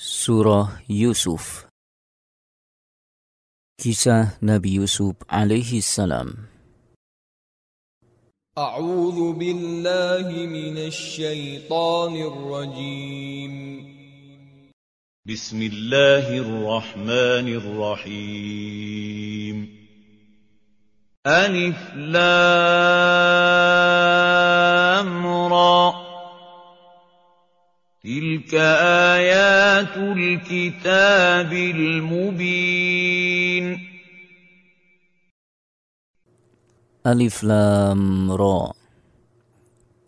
Surah Yusuf Kisah Nabi Yusuf alaihi salam أعوذ بالله من الشيطان الرجيم بسم الله الرحمن الرحيم ألف لام تلك آيات الكتاب المبين Alif Lam Ra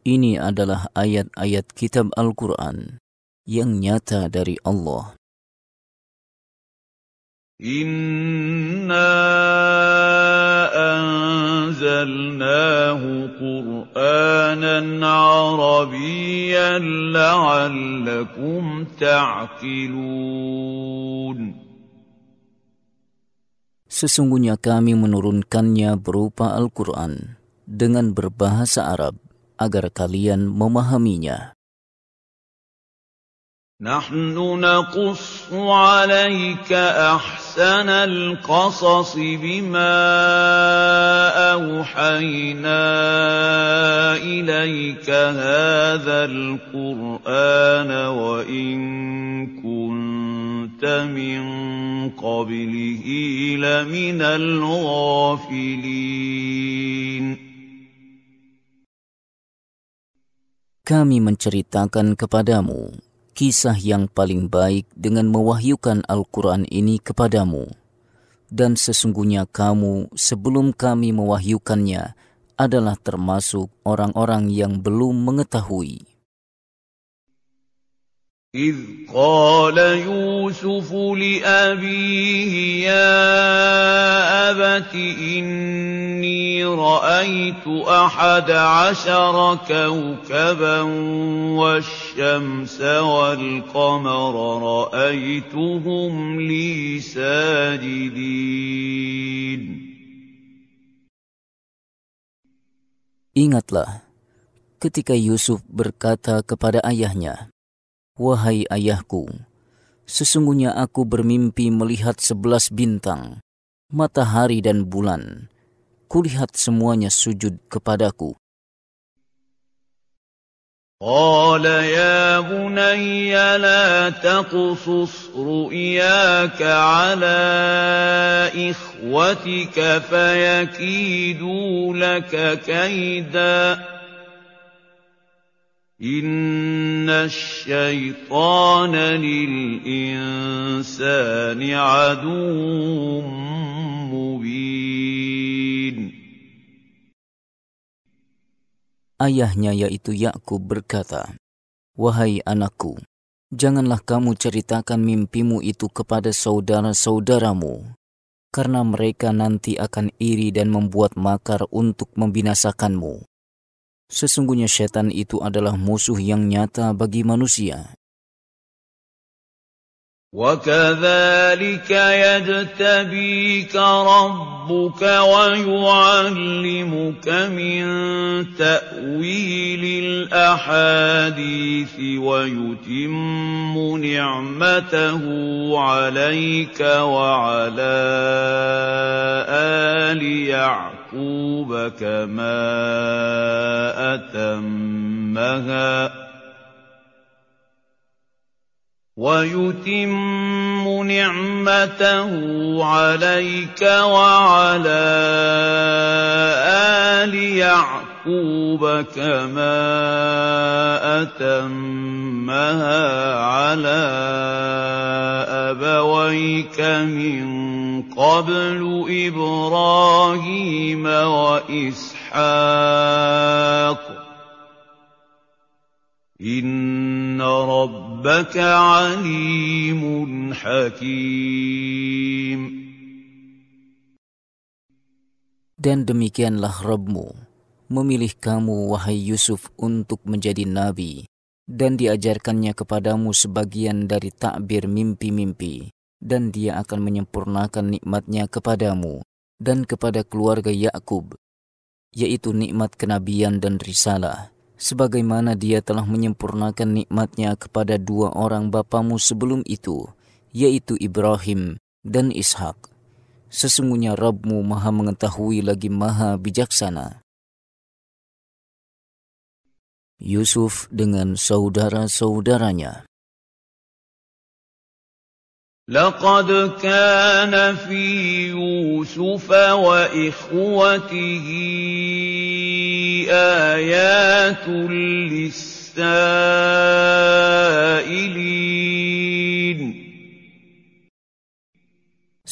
Ini adalah ayat-ayat kitab Al-Quran yang nyata dari Allah. Inna أنزلناه قرآنا عربيا لعلكم تعقلون Sesungguhnya kami menurunkannya berupa Al-Quran dengan berbahasa Arab agar kalian memahaminya. نَحْنُ نَقُصُّ عَلَيْكَ أَحْسَنَ الْقَصَصِ بِمَا أَوْحَيْنَا إِلَيْكَ هَٰذَا الْقُرْآنَ وَإِن كُنتَ مِن قَبْلِهِ لَمِنَ الْغَافِلِينَ Kami menceritakan kepadamu kisah yang paling baik dengan mewahyukan Al-Quran ini kepadamu. Dan sesungguhnya kamu sebelum kami mewahyukannya adalah termasuk orang-orang yang belum mengetahui. إِذْ قَالَ يُوسُفُ لِأَبِيهِ يَا أَبَتِ إِنِّي رَأَيْتُ أَحَدَ عَشَرَ كَوْكَبًا وَالشَّمْسَ وَالْقَمَرَ رَأَيْتُهُمْ لِي سَاجِدِينَ Ingatlah ketika Yusuf berkata kepada ayahnya, Wahai ayahku, sesungguhnya aku bermimpi melihat sebelas bintang, matahari dan bulan. Kulihat semuanya sujud kepadaku. قال يا بني لا تقصص رؤياك على إخوتك فيكيدوا لك كيداً إن الشيطان للإنسان عدو مبين Ayahnya yaitu Yakub berkata, "Wahai anakku, janganlah kamu ceritakan mimpimu itu kepada saudara-saudaramu, karena mereka nanti akan iri dan membuat makar untuk membinasakanmu." Sesungguhnya setan itu adalah musuh yang nyata bagi manusia. وَكَذَٰلِكَ يَجْتَبِيكَ رَبُّكَ وَيُعَلِّمُكَ مِن تَأْوِيلِ الْأَحَادِيثِ وَيُتِمُّ نِعْمَتَهُ عَلَيْكَ وَعَلَىٰ آلِ يَعْقُوبَ كَمَا أَتَمَّهَا وَيُتِمُّ نِعْمَتَهُ عَلَيْكَ وَعَلَىٰ آلِ يَعْقُوبَ كَمَا أَتَمَّهَا عَلَىٰ أَبَوَيْكَ مِن قَبْلُ إِبْرَاهِيمَ وَإِسْحَاقَ Inna rabbaka alimun hakim. Dan demikianlah Rabbmu memilih kamu wahai Yusuf untuk menjadi nabi dan diajarkannya kepadamu sebagian dari takbir mimpi-mimpi dan dia akan menyempurnakan nikmatnya kepadamu dan kepada keluarga Yakub yaitu nikmat kenabian dan risalah sebagaimana dia telah menyempurnakan nikmatnya kepada dua orang bapamu sebelum itu, yaitu Ibrahim dan Ishak. Sesungguhnya Rabbmu maha mengetahui lagi maha bijaksana. Yusuf dengan saudara-saudaranya. لقد كان في يوسف وإخوته آيات للسائلين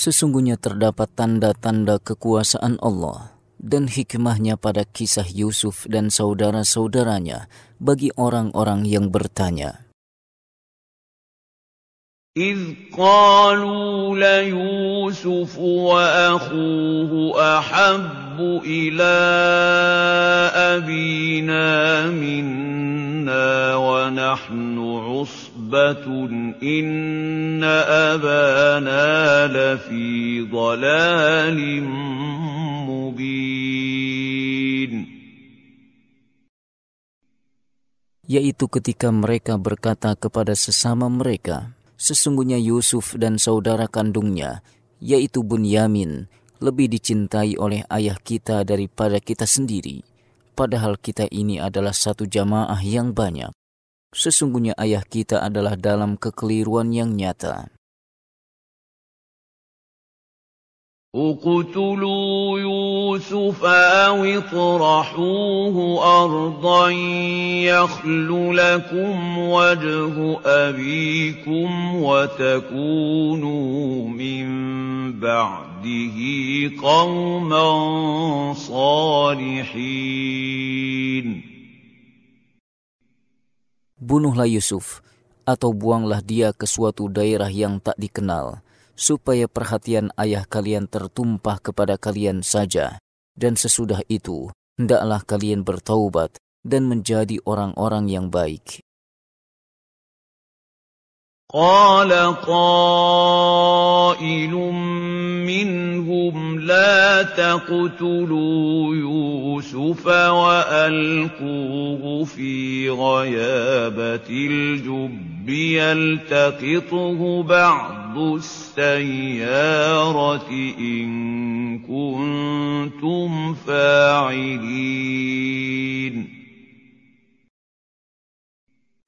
Sesungguhnya terdapat tanda-tanda kekuasaan Allah dan hikmahnya pada kisah Yusuf dan saudara-saudaranya bagi orang-orang yang bertanya. إِذْ قَالُوا لَيُوسُفُ وَأَخُوهُ أَحَبُّ إِلَىٰ أَبِينَا مِنَّا وَنَحْنُ عُصْبَةٌ إِنَّ أَبَانَا لَفِي ضَلَالٍ مُّبِينٍ Yaitu ketika mereka berkata kepada sesama mereka, sesungguhnya Yusuf dan saudara kandungnya, yaitu Bunyamin, lebih dicintai oleh ayah kita daripada kita sendiri, padahal kita ini adalah satu jamaah yang banyak. Sesungguhnya ayah kita adalah dalam kekeliruan yang nyata. اقْتُلُوا يُوسُفَ أَوِ اطْرَحُوهُ أَرْضًا يَخْلُ لَكُمْ وَجْهُ أَبِيكُمْ وَتَكُونُوا مِن بَعْدِهِ قَوْمًا صَالِحِينَ Bunuhlah Yusuf, atau buanglah dia ke suatu daerah yang tak dikenal, supaya perhatian ayah kalian tertumpah kepada kalian saja, dan sesudah itu hendaklah kalian bertaubat dan menjadi orang-orang yang baik. قال قائل منهم لا تقتلوا يوسف والقوه في غيابه الجب يلتقطه بعد السَّيَّارَةِ إِن كُنتُمْ فَاعِلِينَ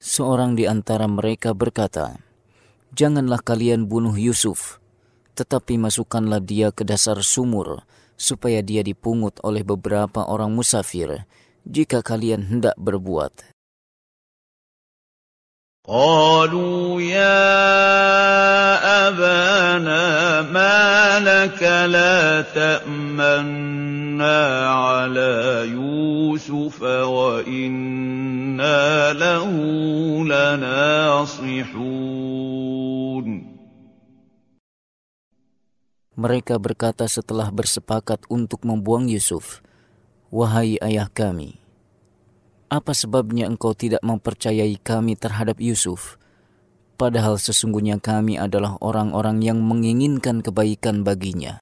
Seorang di antara mereka berkata, Janganlah kalian bunuh Yusuf, tetapi masukkanlah dia ke dasar sumur, supaya dia dipungut oleh beberapa orang musafir, jika kalian hendak berbuat قالوا يا أبانا ما لك لا تأمنا على يوسف وإنا له لناصحون Mereka berkata setelah bersepakat untuk membuang Yusuf, Wahai ayah kami, apa sebabnya engkau tidak mempercayai kami terhadap Yusuf? Padahal sesungguhnya kami adalah orang-orang yang menginginkan kebaikan baginya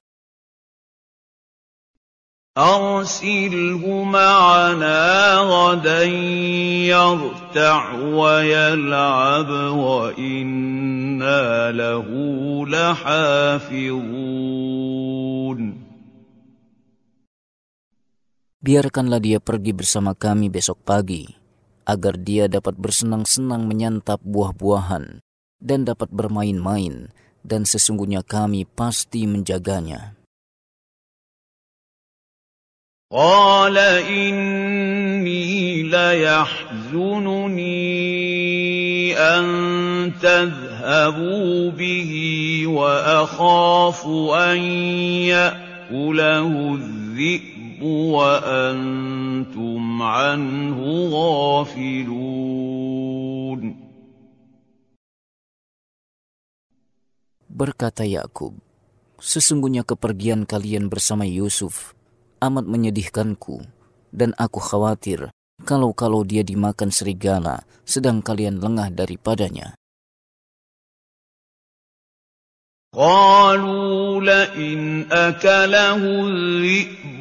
biarkanlah dia pergi bersama kami besok pagi, agar dia dapat bersenang-senang menyantap buah-buahan dan dapat bermain-main, dan sesungguhnya kami pasti menjaganya. قال إني ليحزنني أن تذهبوا به وأخاف أن يأكله الذئب وَأَنتُمْ عَنْهُ غَافِلُونَ Berkata Yakub, Sesungguhnya kepergian kalian bersama Yusuf amat menyedihkanku, dan aku khawatir kalau-kalau dia dimakan serigala, sedang kalian lengah daripadanya. قالوا لئن أكله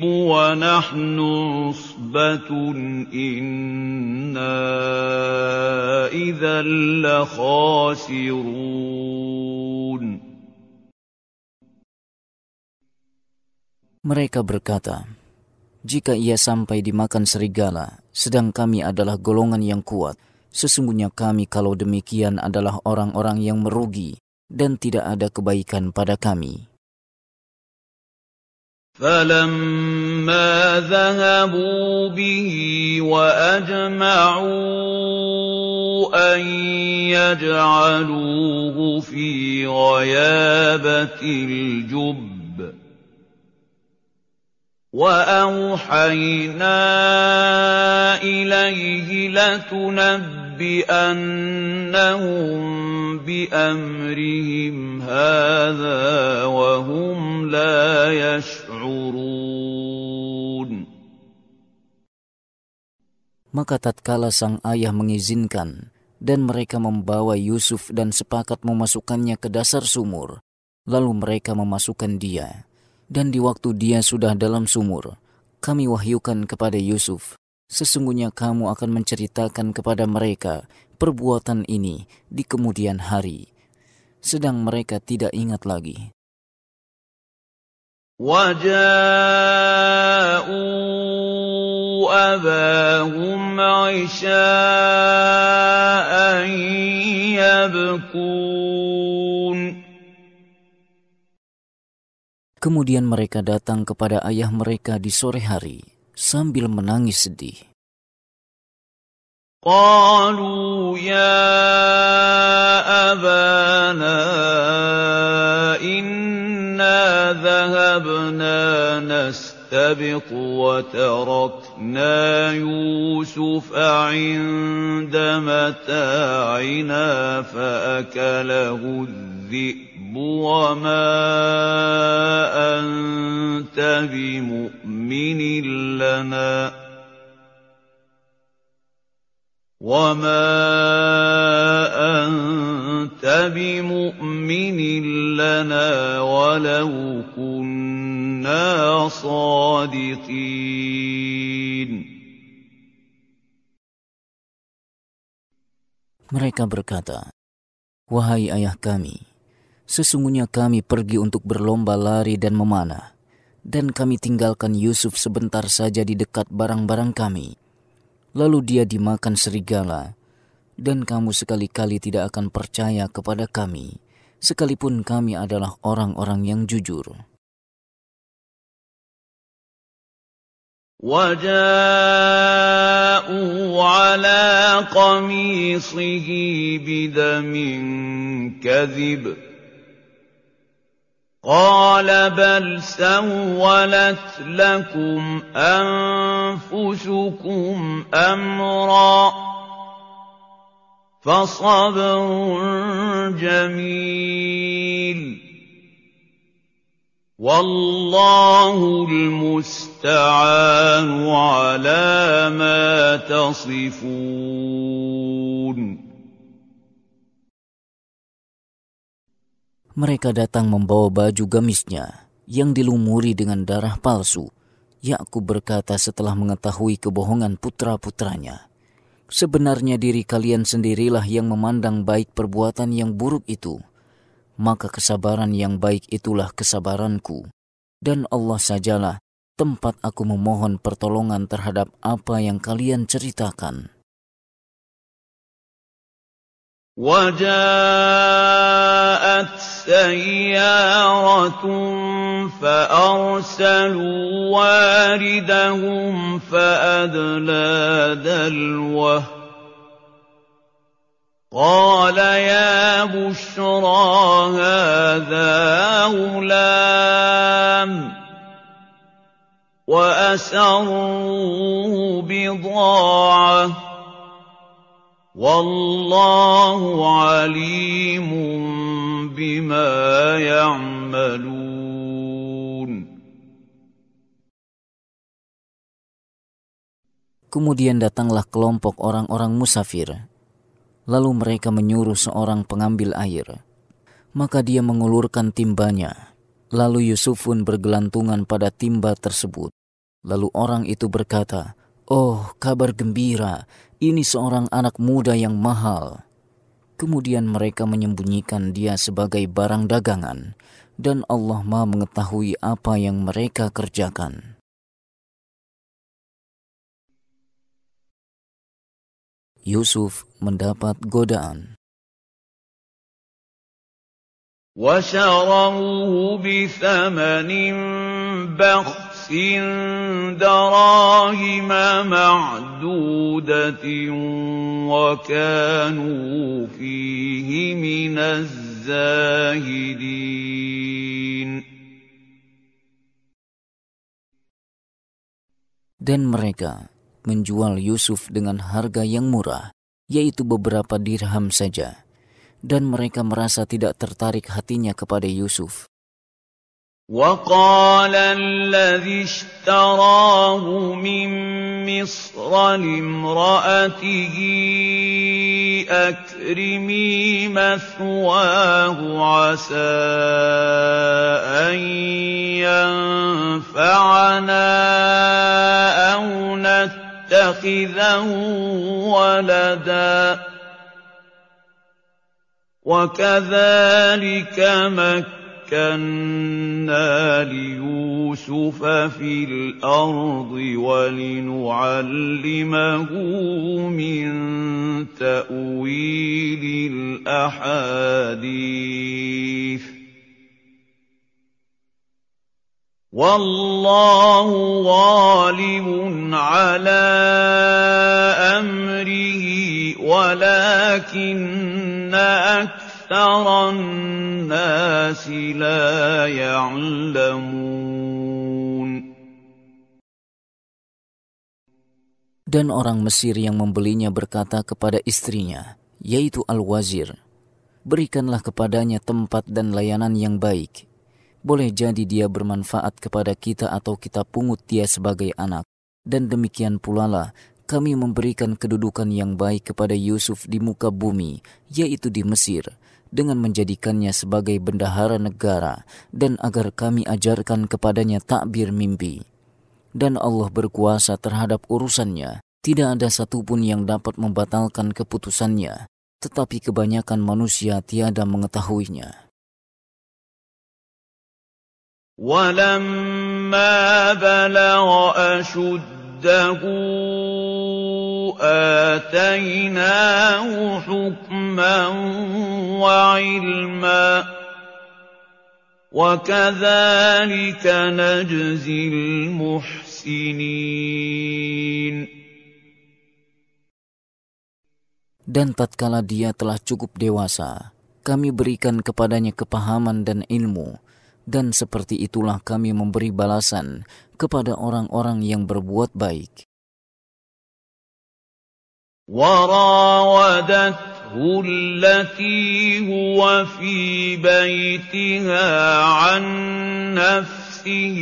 ونحن عصبة إنا إذا لخاسرون Mereka berkata, jika ia sampai dimakan serigala, sedang kami adalah golongan yang kuat, sesungguhnya kami kalau demikian adalah orang-orang yang merugi. dan tidak ada kebaikan pada kami. فلما ذهبوا به وأجمعوا أن يجعلوه في غيابة الجب وأوحينا إليه لتنبئ بأنهم بأمرهم هذا وهم لا يشعرون Maka tatkala sang ayah mengizinkan dan mereka membawa Yusuf dan sepakat memasukkannya ke dasar sumur, lalu mereka memasukkan dia. Dan di waktu dia sudah dalam sumur, kami wahyukan kepada Yusuf sesungguhnya kamu akan menceritakan kepada mereka perbuatan ini di kemudian hari, sedang mereka tidak ingat lagi. Kemudian mereka datang kepada ayah mereka di sore hari sambil menangis sedih. قالوا يا أبانا إنا ذهبنا نستبق وتركنا يوسف عند متاعنا فأكله الذئب وَمَا أَنتَ بِمُؤْمِنٍ لَّنَا ۚ وَمَا أَنتَ بِمُؤْمِنٍ لَّنَا وَلَوْ كُنَّا صَادِقِينَ Mereka berkata, Wahai ayah kami, Sesungguhnya kami pergi untuk berlomba lari dan memanah, dan kami tinggalkan Yusuf sebentar saja di dekat barang-barang kami. Lalu dia dimakan serigala, dan kamu sekali-kali tidak akan percaya kepada kami, sekalipun kami adalah orang-orang yang jujur.' وجاءوا على قميصه بدم كذب قَالَ بَلْ سَوَّلَتْ لَكُمْ أَنفُسُكُمْ أَمْرًا ۖ فَصَبْرٌ جَمِيلٌ ۖ وَاللَّهُ الْمُسْتَعَانُ عَلَىٰ مَا تَصِفُونَ Mereka datang membawa baju gamisnya yang dilumuri dengan darah palsu. Yakub berkata setelah mengetahui kebohongan putra-putranya, "Sebenarnya diri kalian sendirilah yang memandang baik perbuatan yang buruk itu. Maka kesabaran yang baik itulah kesabaranku, dan Allah sajalah tempat aku memohon pertolongan terhadap apa yang kalian ceritakan." وَجَاءَتْ سَيَّارَةٌ فَأَرْسَلُوا وَارِدَهُمْ فَأَدْلَىٰ دَلْوَهُ ۖ قَالَ يَا بُشْرَىٰ هَٰذَا غُلَامٌ ۚ وَأَسَرُّوهُ بِضَاعَةً وَاللَّهُ عَلِيمٌ بِمَا يَعْمَلُونَ Kemudian datanglah kelompok orang-orang musafir. Lalu mereka menyuruh seorang pengambil air. Maka dia mengulurkan timbanya. Lalu Yusufun bergelantungan pada timba tersebut. Lalu orang itu berkata, Oh, kabar gembira, ini seorang anak muda yang mahal. Kemudian mereka menyembunyikan dia sebagai barang dagangan, dan Allah Maha Mengetahui apa yang mereka kerjakan. Yusuf mendapat godaan. وشروه بثمن بخس دراهم معدودة وكانوا فيه من الزاهدين Dan mereka menjual Yusuf dengan harga yang murah, yaitu beberapa dirham saja. Dan mereka merasa tidak tertarik hatinya kepada Yusuf وَقَالَ الَّذِي اشْتَرَاهُ مِن مِّصْرَ لِامْرَأَتِهِ أَكْرِمِي مَثْوَاهُ عَسَىٰ أَن يَنفَعَنَا أَوْ نَتَّخِذَهُ وَلَدًا ۚ وَكَذَٰلِكَ مَكَّنَّا مَكَّنَّا لِيُوسُفَ فِي الْأَرْضِ وَلِنُعَلِّمَهُ مِن تَأْوِيلِ الْأَحَادِيثِ ۚ وَاللَّهُ غَالِبٌ عَلَىٰ أَمْرِهِ وَلَٰكِنَّ أَكْثَرَ أَكْثَرَ النَّاسِ لَا يَعْلَمُونَ Dan orang Mesir yang membelinya berkata kepada istrinya, yaitu Al-Wazir, Berikanlah kepadanya tempat dan layanan yang baik. Boleh jadi dia bermanfaat kepada kita atau kita pungut dia sebagai anak. Dan demikian pulalah kami memberikan kedudukan yang baik kepada Yusuf di muka bumi, yaitu di Mesir, dengan menjadikannya sebagai bendahara negara dan agar kami ajarkan kepadanya takbir mimpi. Dan Allah berkuasa terhadap urusannya, tidak ada satupun yang dapat membatalkan keputusannya, tetapi kebanyakan manusia tiada mengetahuinya. ولما بلغ أشد آتيناه حكما وعلما وكذلك نجزي المحسنين Dan tatkala dia telah cukup dewasa, kami berikan kepadanya kepahaman dan ilmu, dan seperti itulah kami memberi balasan kepada orang-orang yang berbuat baik. وراودته التي هو في بيتها عن نفسه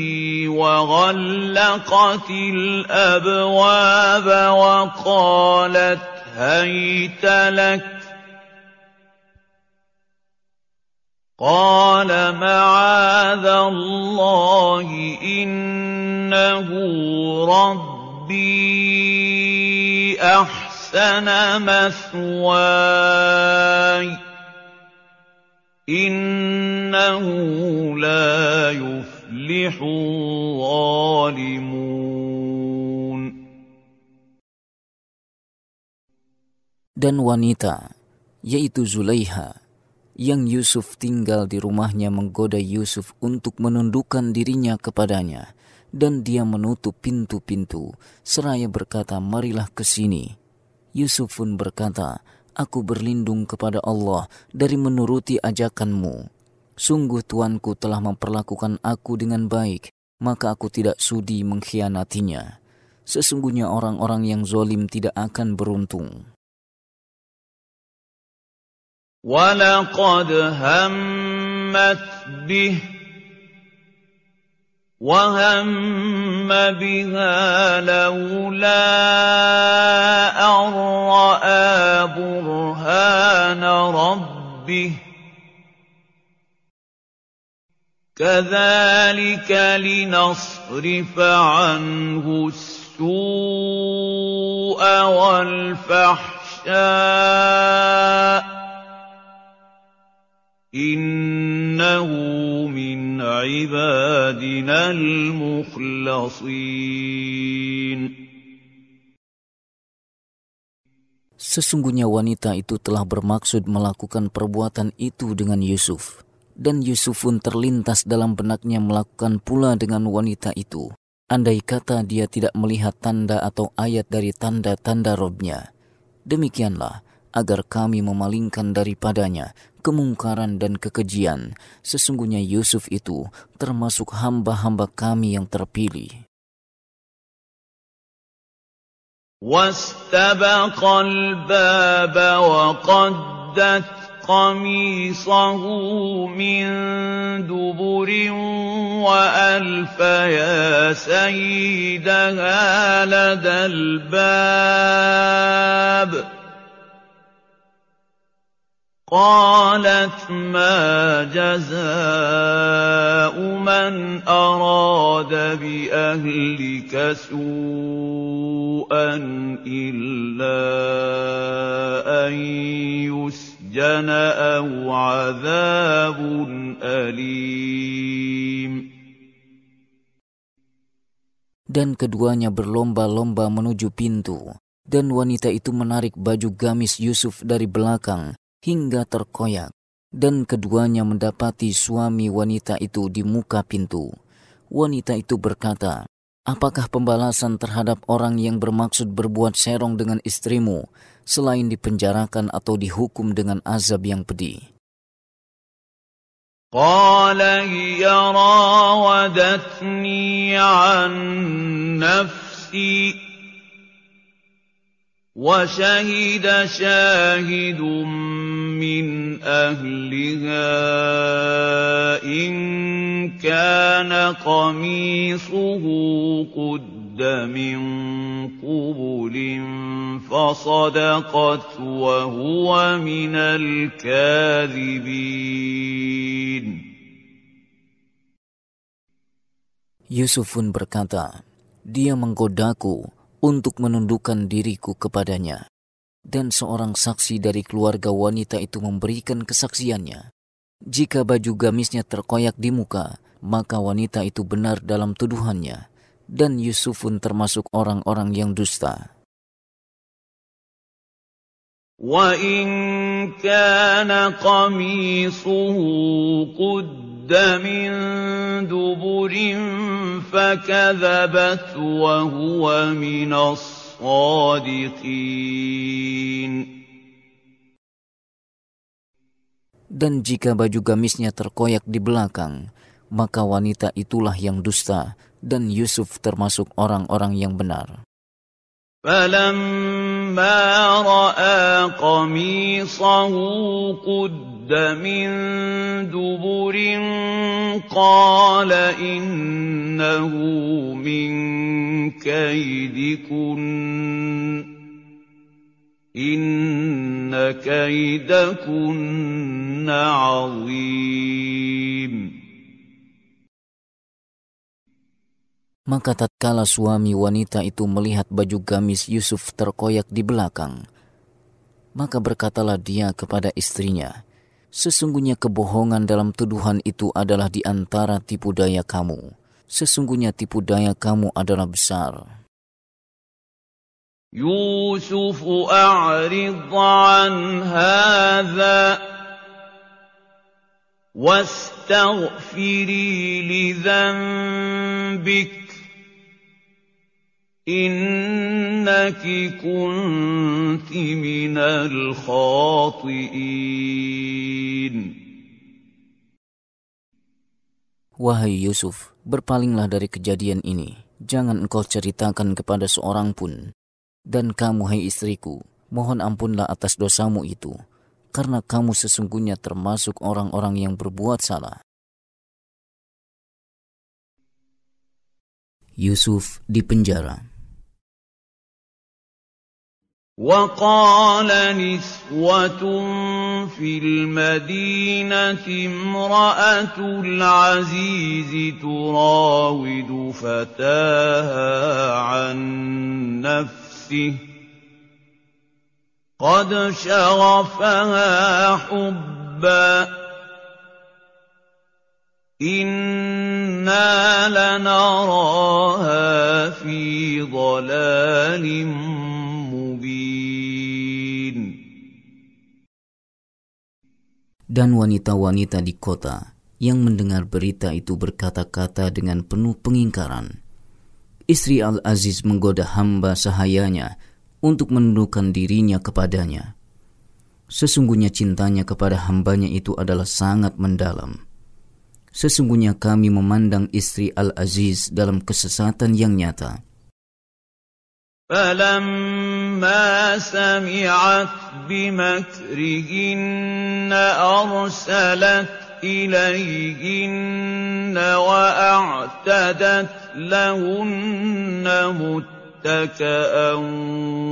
وغلقت الأبواب وقالت هيت لك قَالَ مَعَاذَ اللَّهِ إِنَّهُ رَبِّي أَحْسَنَ مَثْوَايَ ۖ إِنَّهُ لَا يُفْلِحُ الظَّالِمُونَ Dan wanita, yaitu Zulaiha, yang Yusuf tinggal di rumahnya menggoda Yusuf untuk menundukkan dirinya kepadanya, dan dia menutup pintu-pintu, seraya berkata, "Marilah ke sini." Yusuf pun berkata, "Aku berlindung kepada Allah dari menuruti ajakanmu. Sungguh tuanku telah memperlakukan aku dengan baik, maka aku tidak sudi mengkhianatinya." Sesungguhnya orang-orang yang zolim tidak akan beruntung. وَلَقَدْ هَمَّتْ بِهِ ۖ وَهَمَّ بِهَا لَوْلَا أَن رَّأَىٰ بُرْهَانَ رَبِّهِ ۚ كَذَٰلِكَ لِنَصْرِفَ عَنْهُ السُّوءَ وَالْفَحْشَاءَ إِنَّهُ مِنْ عِبَادِنَا الْمُخْلَصِينَ Sesungguhnya wanita itu telah bermaksud melakukan perbuatan itu dengan Yusuf. Dan Yusuf pun terlintas dalam benaknya melakukan pula dengan wanita itu. Andai kata dia tidak melihat tanda atau ayat dari tanda-tanda robnya. Demikianlah, agar kami memalingkan daripadanya kemungkaran dan kekejian. Sesungguhnya Yusuf itu termasuk hamba-hamba kami yang terpilih. واستبق الباب وقدت قميصه من دبر يا سيدها قالت ما جزاء من أراد بأهلك سوءا إلا أن يسجن أو عذاب أليم Dan keduanya berlomba-lomba menuju pintu, dan wanita itu menarik baju gamis Yusuf dari belakang hingga terkoyak dan keduanya mendapati suami wanita itu di muka pintu. Wanita itu berkata, Apakah pembalasan terhadap orang yang bermaksud berbuat serong dengan istrimu selain dipenjarakan atau dihukum dengan azab yang pedih? قال هي راودتني عن نفسي وَشَهِدَ شَاهِدٌ مِّنْ أَهْلِهَا إِن كَانَ قَمِيصُهُ قُدَّ مِن قُبُلٍ فَصَدَقَتْ وَهُوَ مِنَ الْكَاذِبِينَ Yusufun berkata, Dia menggodaku untuk menundukkan diriku kepadanya. Dan seorang saksi dari keluarga wanita itu memberikan kesaksiannya. Jika baju gamisnya terkoyak di muka, maka wanita itu benar dalam tuduhannya, dan Yusufun termasuk orang-orang yang dusta. وَإِنْ كَانَ قَمِيصُهُ من دبر فكذبت وهو من الصادقين Dan jika baju gamisnya terkoyak di belakang, maka wanita itulah yang dusta dan Yusuf termasuk orang-orang yang benar. فَلَمَّا رَأَىٰ قَمِيصَهُ قُدَّ مِن دُبُرٍ قَالَ إِنَّهُ مِن كَيْدِكُنَّ ۖ إِنَّ كَيْدَكُنَّ عَظِيمٌ Maka tatkala suami wanita itu melihat baju gamis Yusuf terkoyak di belakang, maka berkatalah dia kepada istrinya, Sesungguhnya kebohongan dalam tuduhan itu adalah di antara tipu daya kamu. Sesungguhnya tipu daya kamu adalah besar. Yusuf a'rid an hadha wastaghfiri li إنك كنت من الخاطئين Wahai Yusuf, berpalinglah dari kejadian ini. Jangan engkau ceritakan kepada seorang pun. Dan kamu, hai istriku, mohon ampunlah atas dosamu itu, karena kamu sesungguhnya termasuk orang-orang yang berbuat salah. Yusuf di penjara. وَقَالَ نِسْوَةٌ فِي الْمَدِينَةِ امرأة الْعَزِيزِ تُرَاوِدُ فَتَاهَا عَن نَّفْسِهِ ۖ قَدْ شَغَفَهَا حُبًّا ۖ إِنَّا لَنَرَاهَا فِي ضَلَالٍ dan wanita-wanita di kota yang mendengar berita itu berkata-kata dengan penuh pengingkaran. Istri Al-Aziz menggoda hamba sahayanya untuk menundukkan dirinya kepadanya. Sesungguhnya cintanya kepada hambanya itu adalah sangat mendalam. Sesungguhnya kami memandang istri Al-Aziz dalam kesesatan yang nyata. فَلَمَّا سَمِعَتْ بِمَكْرِهِنَّ أَرْسَلَتْ إِلَيْهِنَّ وَأَعْتَدَتْ لَهُنَّ مُتَّكَأً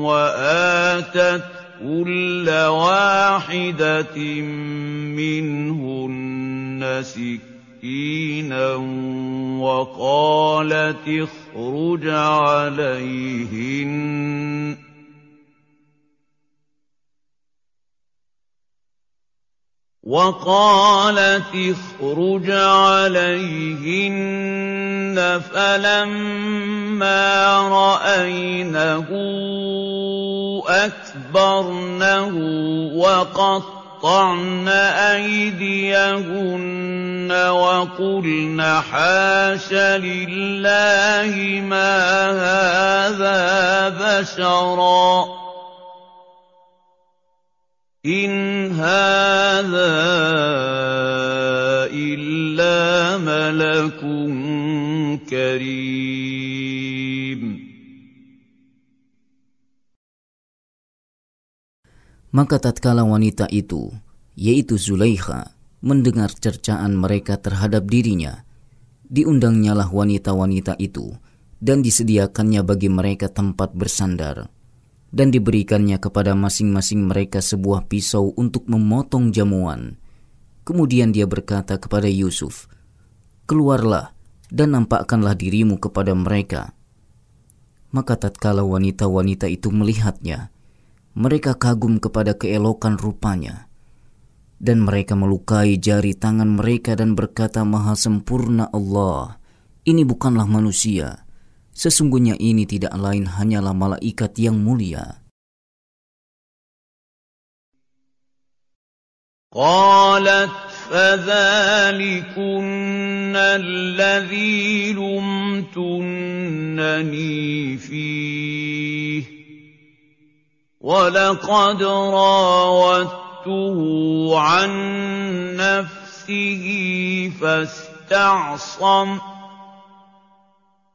وَآتَتْ كُلَّ وَاحِدَةٍ مِّنْهُنَّ سِكْرًا مسكينا وقالت اخرج عليهن وقالت اخرج عليهن فلما رأينه أكبرنه وقط قطعن أَيْدِيَهُنَّ وَقُلْنَ حَاشَ لِلَّهِ مَا هَٰذَا بَشَرًا ۖ إِنْ هَٰذَا إِلَّا مَلَكٌ كَرِيمٌ Maka tatkala wanita itu, yaitu Zulaikha, mendengar cercaan mereka terhadap dirinya, diundangnyalah wanita-wanita itu dan disediakannya bagi mereka tempat bersandar dan diberikannya kepada masing-masing mereka sebuah pisau untuk memotong jamuan. Kemudian dia berkata kepada Yusuf, "Keluarlah dan nampakkanlah dirimu kepada mereka." Maka tatkala wanita-wanita itu melihatnya, mereka kagum kepada keelokan rupanya dan mereka melukai jari tangan mereka dan berkata maha sempurna Allah ini bukanlah manusia sesungguhnya ini tidak lain hanyalah malaikat yang mulia قالت فذلكن الذي لمتنني وَلَقَدْ رَاوَدتُّهُ عَن نَّفْسِهِ فَاسْتَعْصَمَ ۖ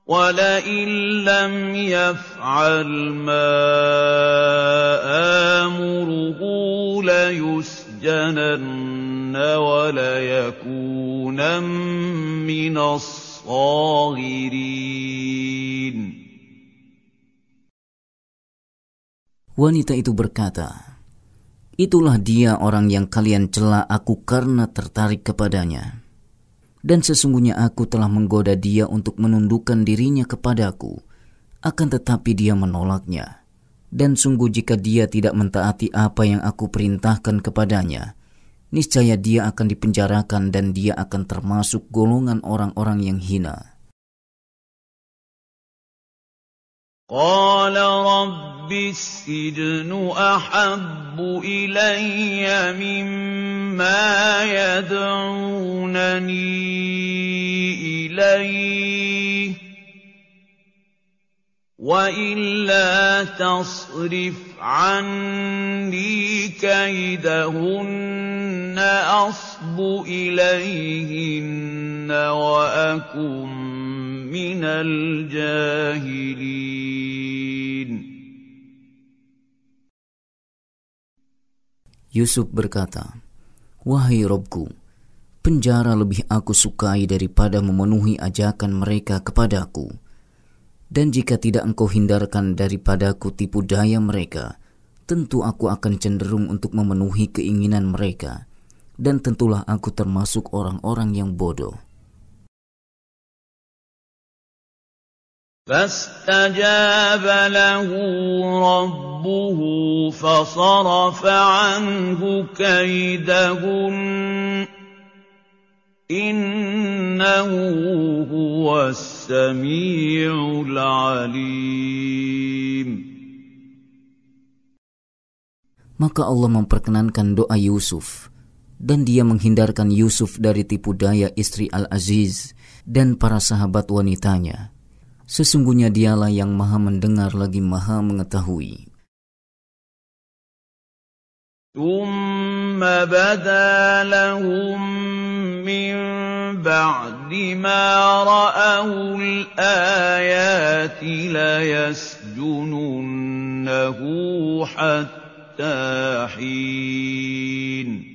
وَلَئِن لَّمْ يَفْعَلْ مَا آمُرُهُ لَيُسْجَنَنَّ وَلَيَكُونًا مِّنَ الصَّاغِرِينَ Wanita itu berkata, Itulah dia orang yang kalian cela aku karena tertarik kepadanya. Dan sesungguhnya aku telah menggoda dia untuk menundukkan dirinya kepadaku, akan tetapi dia menolaknya. Dan sungguh jika dia tidak mentaati apa yang aku perintahkan kepadanya, niscaya dia akan dipenjarakan dan dia akan termasuk golongan orang-orang yang hina.' قَالَ رَبِّ السِّجْنُ أَحَبُّ إِلَيَّ مِمَّا يَدْعُونَنِي إِلَيْهِ ۖ وَإِلَّا تَصْرِفْ عَنِّي كَيْدَهُنَّ أَصْبُ إِلَيْهِنَّ وَأَكُن من الجاهلين Yusuf berkata, Wahai Robku, penjara lebih aku sukai daripada memenuhi ajakan mereka kepadaku. Dan jika tidak engkau hindarkan daripadaku tipu daya mereka, tentu aku akan cenderung untuk memenuhi keinginan mereka. Dan tentulah aku termasuk orang-orang yang bodoh. فاستجاب له ربه فصرف عنه إنه هو السميع العليم Maka Allah memperkenankan doa Yusuf, dan dia menghindarkan Yusuf dari tipu daya istri Al-Aziz dan para sahabat wanitanya Sesungguhnya dialah yang maha mendengar lagi maha mengetahui. ثم بدا لهم من بعد ما رأوا الآيات ليسجننه حتى حين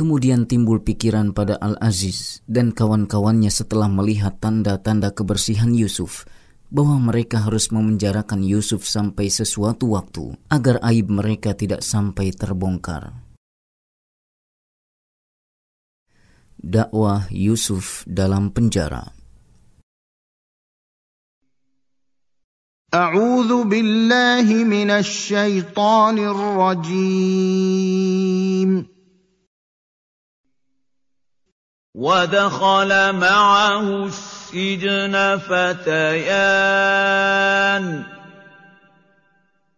Kemudian timbul pikiran pada Al-Aziz dan kawan-kawannya setelah melihat tanda-tanda kebersihan Yusuf bahwa mereka harus memenjarakan Yusuf sampai sesuatu waktu agar aib mereka tidak sampai terbongkar. Dakwah Yusuf dalam penjara. A'udzu billahi minasy syaithanir rajim. وَدَخَلَ مَعَهُ السِّجْنَ فَتَيَانِ ۖ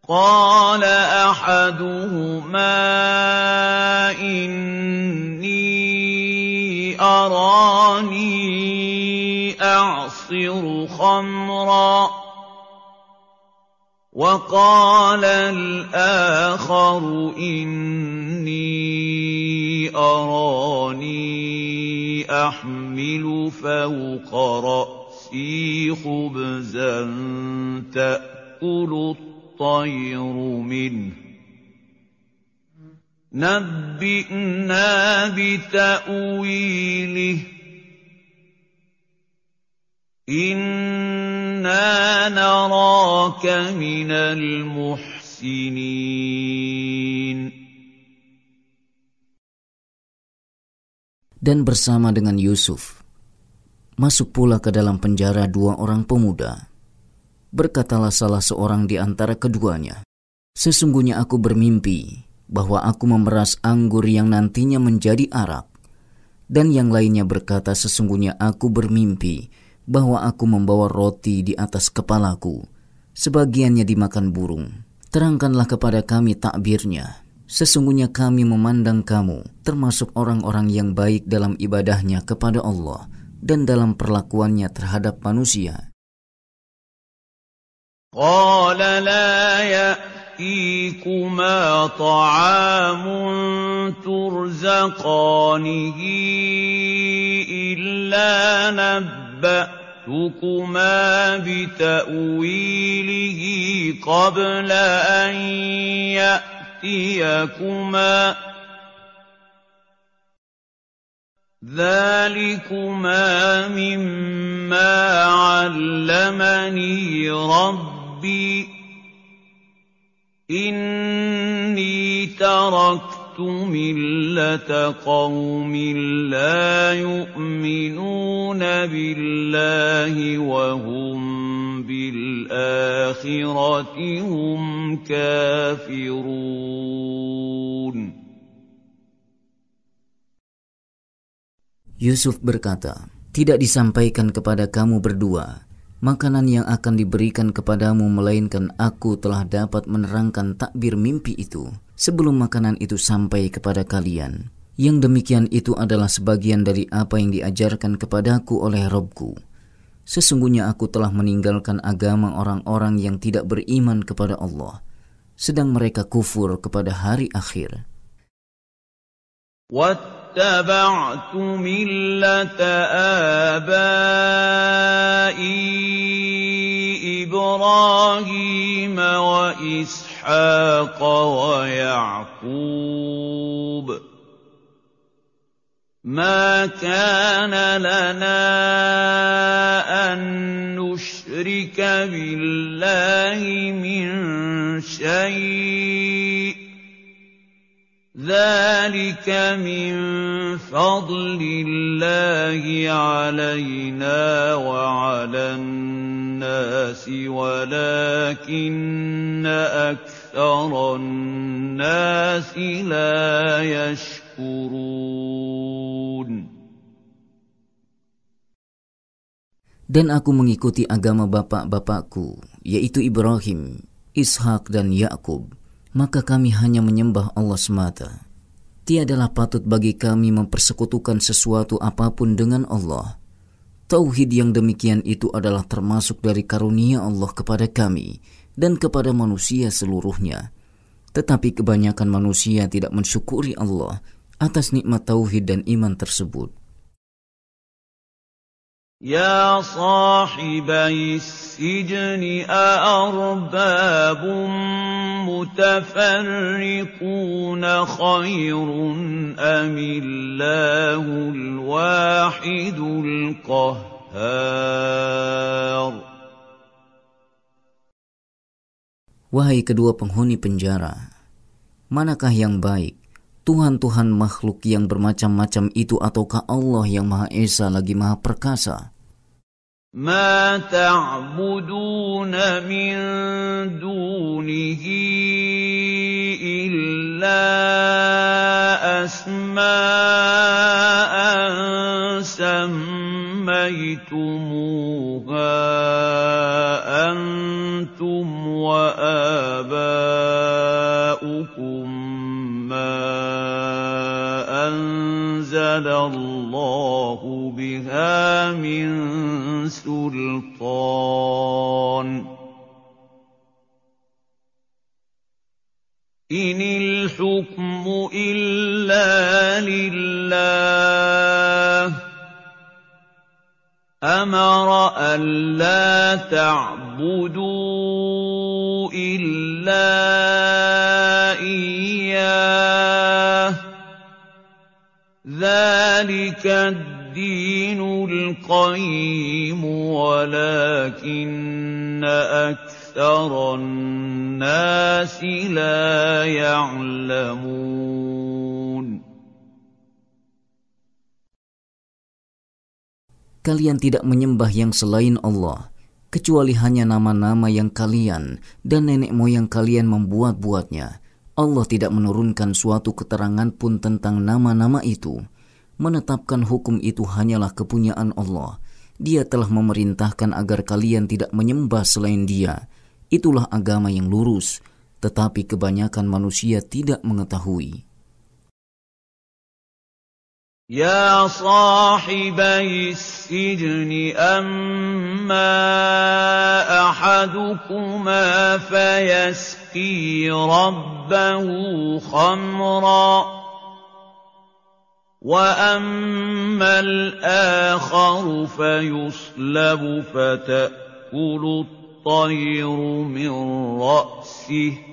قَالَ أَحَدُهُمَا إِنِّي أَرَانِي أَعْصِرُ خَمْرًا ۖ وَقَالَ الْآخَرُ إِنِّي أَرَانِي أَحْمِلُ فَوْقَ رَأْسِي خُبْزًا تَأْكُلُ الطَّيْرُ مِنْهُ ۖ نَبِّئْنَا بِتَأْوِيلِهِ ۖ إِنَّا نَرَاكَ مِنَ الْمُحْسِنِينَ dan bersama dengan Yusuf. Masuk pula ke dalam penjara dua orang pemuda. Berkatalah salah seorang di antara keduanya, "Sesungguhnya aku bermimpi bahwa aku memeras anggur yang nantinya menjadi arak." Dan yang lainnya berkata, "Sesungguhnya aku bermimpi bahwa aku membawa roti di atas kepalaku, sebagiannya dimakan burung. Terangkanlah kepada kami takbirnya." Sesungguhnya kami memandang kamu termasuk orang-orang yang baik dalam ibadahnya kepada Allah dan dalam perlakuannya terhadap manusia. Qala la ya'tikuma an يأتيكما ذلكما مما علمني ربي إني تركت اتخذت ملة قوم لا يؤمنون بالله وهم بالآخرة هم كافرون Yusuf berkata, Tidak disampaikan kepada kamu berdua makanan yang akan diberikan kepadamu melainkan aku telah dapat menerangkan takbir mimpi itu sebelum makanan itu sampai kepada kalian. Yang demikian itu adalah sebagian dari apa yang diajarkan kepadaku oleh Robku. Sesungguhnya aku telah meninggalkan agama orang-orang yang tidak beriman kepada Allah, sedang mereka kufur kepada hari akhir. What? واتبعت ملة آبائي إبراهيم وإسحاق ويعقوب ما كان لنا أن نشرك بالله من شيء ذلك من فضل الله علينا وعلى الناس ولكن أكثر الناس لا يشكرون Dan aku mengikuti agama bapak-bapakku, yaitu Ibrahim, Ishak dan Yakub. maka kami hanya menyembah Allah semata. Tiadalah patut bagi kami mempersekutukan sesuatu apapun dengan Allah. Tauhid yang demikian itu adalah termasuk dari karunia Allah kepada kami dan kepada manusia seluruhnya. Tetapi kebanyakan manusia tidak mensyukuri Allah atas nikmat tauhid dan iman tersebut. يَا صَاحِبَيِ السِّجْنِ أَأَرْبَابٌ مُّتَفَرِّقُونَ خَيْرٌ أَمِ اللَّهُ الْوَاحِدُ الْقَهَّارُ Wahai kedua penghuni penjara, manakah yang baik? Tuhan-Tuhan makhluk yang bermacam-macam itu ataukah Allah yang Maha Esa lagi Maha Perkasa? ما تعبدون من دونه سميتم نزل الله بها من سلطان إن الحكم إلا لله أمر ألا تعبدوا إلا الدِّينُ الْقَيِّمُ أَكْثَرَ النَّاسِ لَا يَعْلَمُونَ Kalian tidak menyembah yang selain Allah, kecuali hanya nama-nama yang kalian dan nenek moyang kalian membuat-buatnya. Allah tidak menurunkan suatu keterangan pun tentang nama-nama itu menetapkan hukum itu hanyalah kepunyaan Allah. Dia telah memerintahkan agar kalian tidak menyembah selain Dia. Itulah agama yang lurus, tetapi kebanyakan manusia tidak mengetahui. يا صاحبي السجن أما أحدكما فيسقي ربه خمرًا وَأَمَّا الْآخَرُ فَيُصْلَبُ فَتَأْكُلُ الطَّيْرُ مِن رَّأْسِهِ ۚ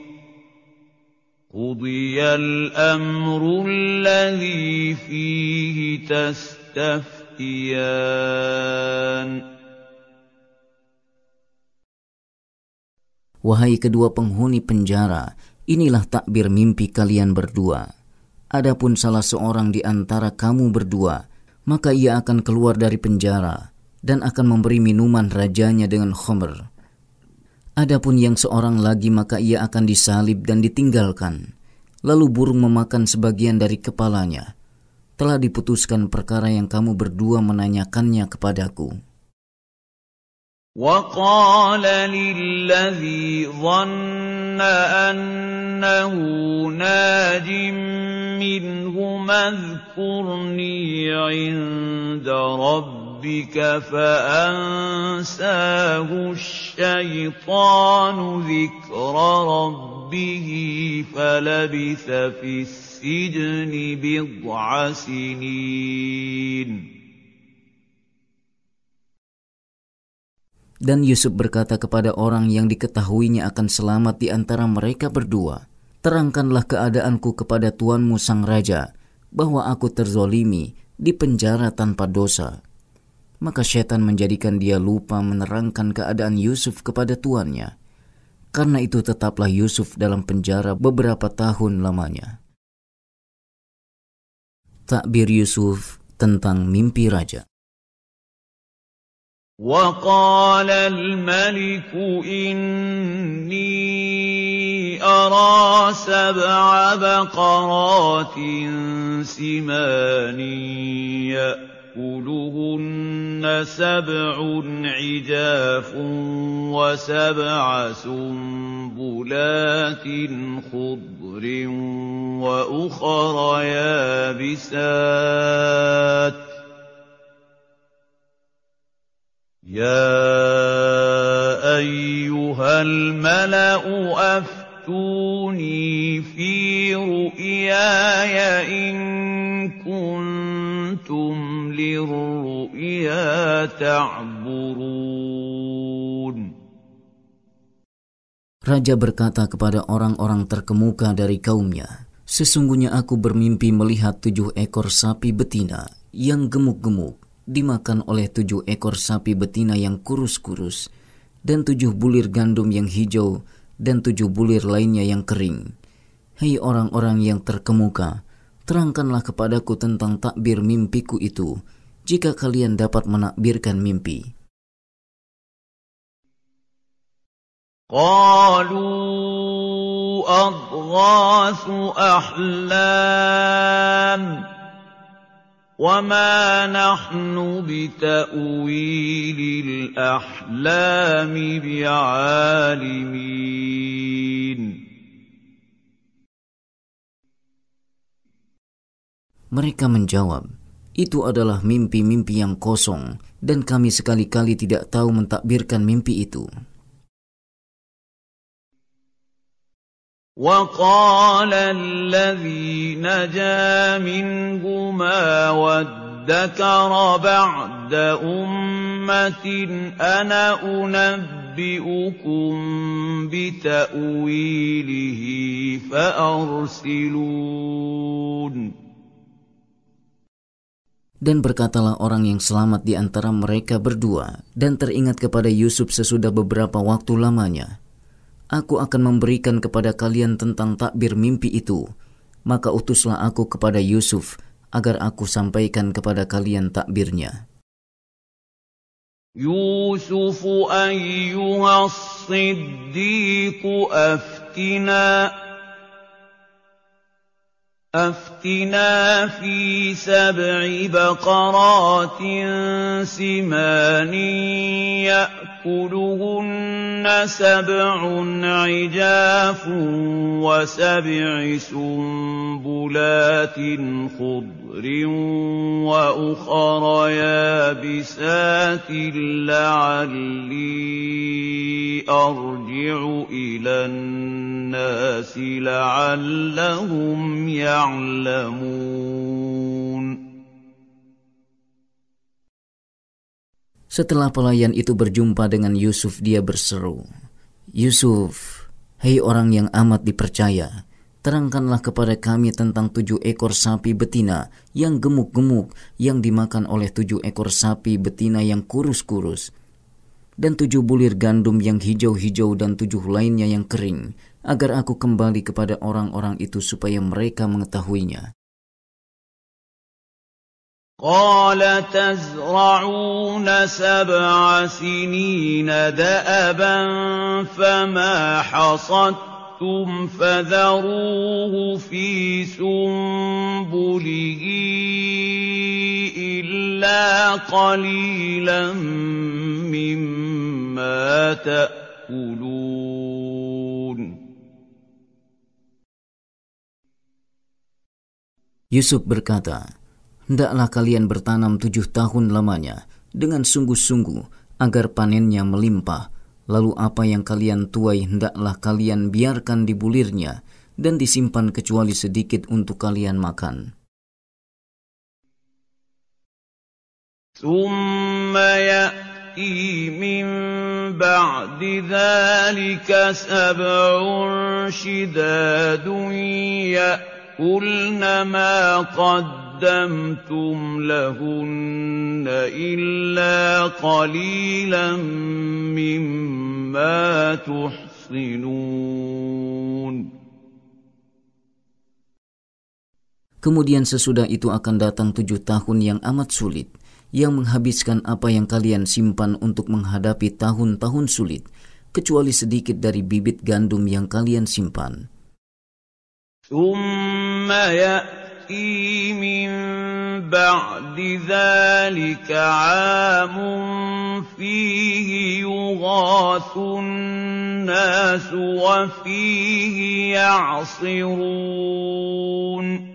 قُضِيَ الْأَمْرُ الَّذِي فِيهِ تَسْتَفْتِيَانِ Wahai kedua penghuni penjara, inilah takbir mimpi kalian berdua. Adapun salah seorang di antara kamu berdua, maka ia akan keluar dari penjara dan akan memberi minuman rajanya dengan khomer. Adapun yang seorang lagi maka ia akan disalib dan ditinggalkan. Lalu burung memakan sebagian dari kepalanya. Telah diputuskan perkara yang kamu berdua menanyakannya kepadaku.' وَقَالَ لِلَّذِي ظَنَّ أَنَّهُ نَاجٍ مِّنْهُمَا اذْكُرْنِي عِندَ رَبِّكَ فَأَنسَاهُ الشَّيْطَانُ ذِكْرَ رَبِّهِ فَلَبِثَ فِي السِّجْنِ بِضْعَ سِنِينَ Dan Yusuf berkata kepada orang yang diketahuinya akan selamat di antara mereka berdua, Terangkanlah keadaanku kepada tuanmu sang raja, bahwa aku terzolimi, di penjara tanpa dosa. Maka setan menjadikan dia lupa menerangkan keadaan Yusuf kepada tuannya. Karena itu tetaplah Yusuf dalam penjara beberapa tahun lamanya. Takbir Yusuf tentang mimpi raja. وَقَالَ الْمَلِكُ إِنِّي أَرَىٰ سَبْعَ بَقَرَاتٍ سِمَانٍ يَأْكُلُهُنَّ سَبْعٌ عِجَافٌ وَسَبْعَ سُنبُلَاتٍ خُضْرٍ وَأُخَرَ يَابِسَاتٍ يا أيها الملأ أفتوني في رؤياي إن كنتم للرؤيا تعبرون Raja berkata kepada orang-orang terkemuka dari kaumnya, Sesungguhnya aku bermimpi melihat tujuh ekor sapi betina yang gemuk-gemuk dimakan oleh tujuh ekor sapi betina yang kurus-kurus dan tujuh bulir gandum yang hijau dan tujuh bulir lainnya yang kering. Hei orang-orang yang terkemuka, terangkanlah kepadaku tentang takbir mimpiku itu, jika kalian dapat menakbirkan mimpi. قالوا أضغاث أحلام وما نحن بتأويل الأحلام بعالمين Mereka menjawab, itu adalah mimpi-mimpi yang kosong dan kami sekali-kali tidak tahu mentakbirkan mimpi itu. وقال الذي نجا منهما وادكر بعد أمة أنا أنبئكم بتأويله فأرسلون Dan berkatalah orang yang selamat di antara mereka berdua dan teringat kepada Yusuf sesudah beberapa waktu lamanya aku akan memberikan kepada kalian tentang takbir mimpi itu. Maka utuslah aku kepada Yusuf, agar aku sampaikan kepada kalian takbirnya. يوسف أيها الصديق أفتنا أفتنا في سبع بقرات سمان يأكل يَأْكُلُهُنَّ سَبْعٌ عِجَافٌ وَسَبْعِ سُنبُلَاتٍ خُضْرٍ وَأُخَرَ يَابِسَاتٍ لَّعَلِّي أَرْجِعُ إِلَى النَّاسِ لَعَلَّهُمْ يَعْلَمُونَ Setelah pelayan itu berjumpa dengan Yusuf, dia berseru, "Yusuf, hei orang yang amat dipercaya, terangkanlah kepada kami tentang tujuh ekor sapi betina yang gemuk-gemuk yang dimakan oleh tujuh ekor sapi betina yang kurus-kurus, dan tujuh bulir gandum yang hijau-hijau dan tujuh lainnya yang kering, agar aku kembali kepada orang-orang itu supaya mereka mengetahuinya. قَالَ تَزْرَعُونَ سَبْعَ سِنِينَ دَأَبًا فَمَا حَصَدتُّمْ فَذَرُوهُ فِي سُنبُلِهِ إِلَّا قَلِيلًا مِّمَّا تَأْكُلُونَ يوسف berkata, Hendaklah kalian bertanam tujuh tahun lamanya dengan sungguh-sungguh agar panennya melimpah. Lalu apa yang kalian tuai hendaklah kalian biarkan dibulirnya dan disimpan kecuali sedikit untuk kalian makan. ثم يأتي من بعد ذلك سبع شداد يأكلن قدمتم لهن إلا قليلا مما تحصنون Kemudian sesudah itu akan datang tujuh tahun yang amat sulit, yang menghabiskan apa yang kalian simpan untuk menghadapi tahun-tahun sulit, kecuali sedikit dari bibit gandum yang kalian simpan. تأتي بعد ذلك عام فيه يغاث الناس وفيه يعصرون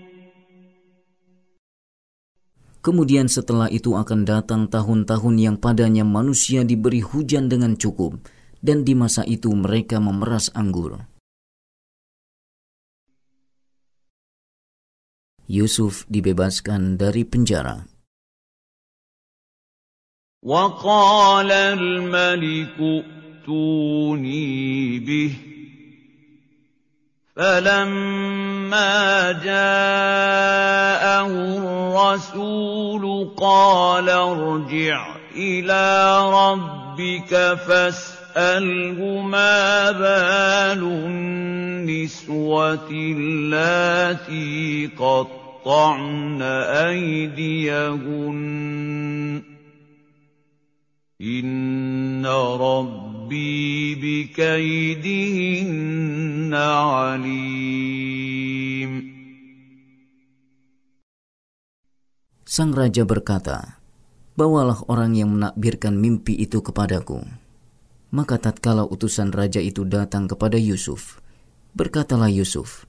Kemudian setelah itu akan datang tahun-tahun yang padanya manusia diberi hujan dengan cukup, dan di masa itu mereka memeras anggur. Yusuf dibebaskan dari penjara. وقال الملك ائتوني به فلما جاءه الرسول قال ارجع إلى ربك فاستغفر تسأله ما بال النسوة اللاتي قطعن أيديهن إن ربي بكيدهن عليم Sang Raja berkata, Bawalah orang yang menakbirkan mimpi itu kepadaku maka tatkala utusan raja itu datang kepada Yusuf, berkatalah Yusuf,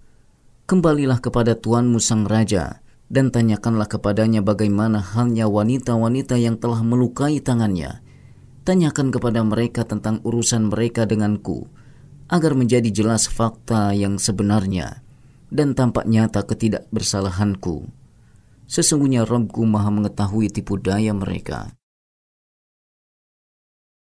"Kembalilah kepada tuanmu sang raja dan tanyakanlah kepadanya bagaimana halnya wanita-wanita yang telah melukai tangannya. Tanyakan kepada mereka tentang urusan mereka denganku, agar menjadi jelas fakta yang sebenarnya dan tampak nyata ketidakbersalahanku." Sesungguhnya Robku maha mengetahui tipu daya mereka.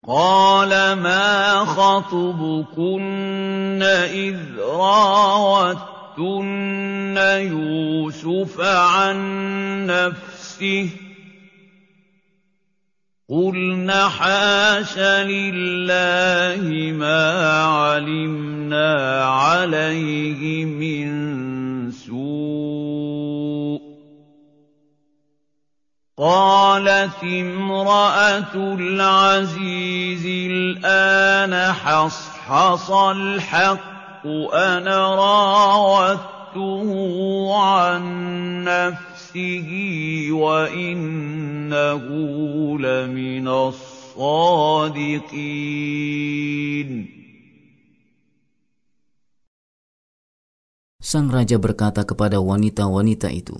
قَالَ مَا خَطْبُكُنَّ إِذْ رَاوَدتُّنَّ يُوسُفَ عَن نَّفْسِهِ ۚ قُلْنَ حَاشَ لِلَّهِ مَا عَلِمْنَا عَلَيْهِ مِن سُوءٍ قالت امرأة العزيز الآن حصحص الحق أنا راودته عن نفسه وإنه لمن الصادقين Sang raja berkata kepada wanita-wanita itu,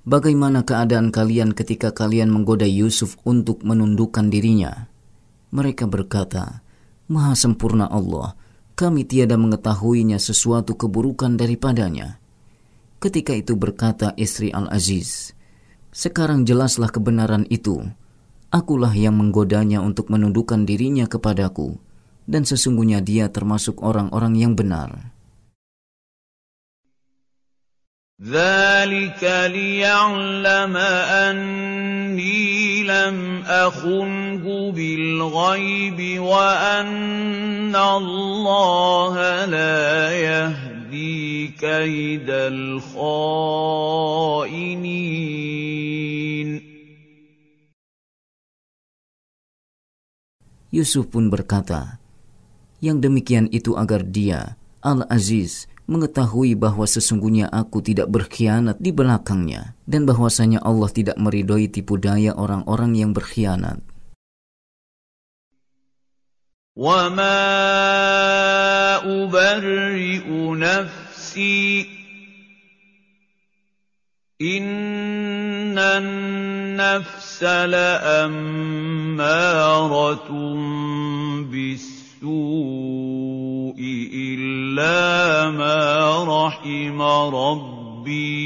Bagaimana keadaan kalian ketika kalian menggoda Yusuf untuk menundukkan dirinya? Mereka berkata, Maha sempurna Allah, kami tiada mengetahuinya sesuatu keburukan daripadanya. Ketika itu berkata istri Al-Aziz, Sekarang jelaslah kebenaran itu. Akulah yang menggodanya untuk menundukkan dirinya kepadaku, dan sesungguhnya dia termasuk orang-orang yang benar. ذلك ليعلم أني لم أخنه بالغيب وأن الله لا يهدي كيد الخائنين Yusuf pun berkata, yang demikian itu agar dia, Al-Aziz, mengetahui bahwa sesungguhnya aku tidak berkhianat di belakangnya dan bahwasanya Allah tidak meridhoi tipu daya orang-orang yang berkhianat. وَمَا أُبَرِّئُ نَفْسِي إِنَّ النَّفْسَ لَأَمَّارَةٌ بِالسُّوءِ إلا ما رحم ربي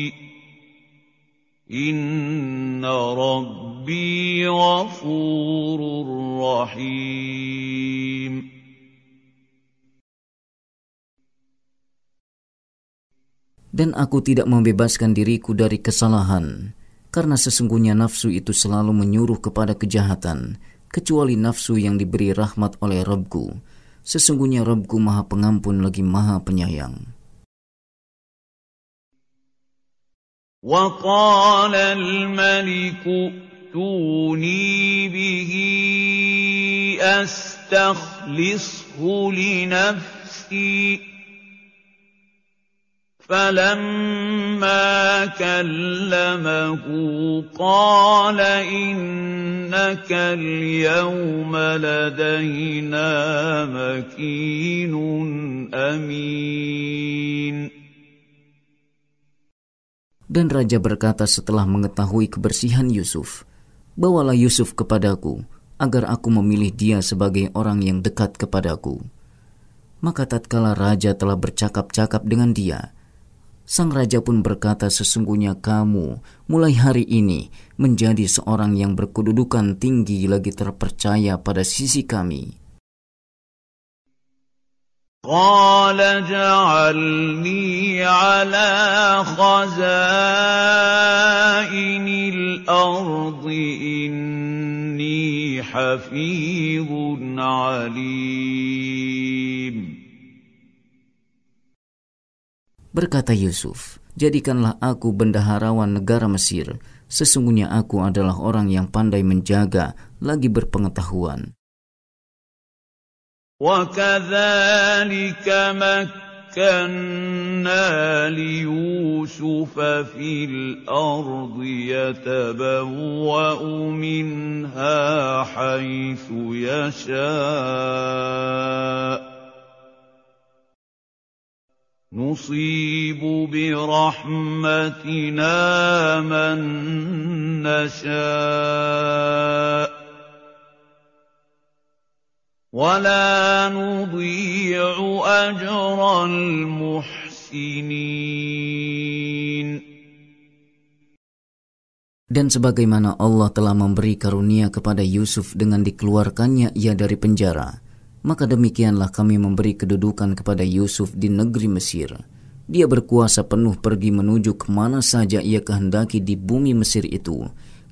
إن ربي غفور رحيم Dan aku tidak membebaskan diriku dari kesalahan, karena sesungguhnya nafsu itu selalu menyuruh kepada kejahatan, kecuali nafsu yang diberi rahmat oleh Rabbku. Sesungguhnya Robku maha pengampun lagi maha penyayang. وقال الملك ائتوني به أستخلصه لنفسي فلما كلمه قال انك اليوم لدينا مكين امين Dan raja berkata setelah mengetahui kebersihan Yusuf, "Bawalah Yusuf kepadaku, agar aku memilih dia sebagai orang yang dekat kepadaku." Maka tatkala raja telah bercakap-cakap dengan dia, Sang raja pun berkata, "Sesungguhnya kamu mulai hari ini menjadi seorang yang berkedudukan tinggi lagi terpercaya pada sisi kami." Berkata Yusuf, jadikanlah aku bendaharawan negara Mesir. Sesungguhnya aku adalah orang yang pandai menjaga lagi berpengetahuan. وكذلك مكنا ليوسف في الْأَرْضِ يَتَبَوَّأُ منها حيث يشاء نصيب برحمتنا من نشاء ولا نضيع أجر المحسنين Dan sebagaimana Allah telah memberi karunia kepada Yusuf dengan dikeluarkannya ia dari penjara, maka demikianlah kami memberi kedudukan kepada Yusuf di negeri Mesir. Dia berkuasa penuh pergi menuju ke mana saja ia kehendaki di bumi Mesir itu.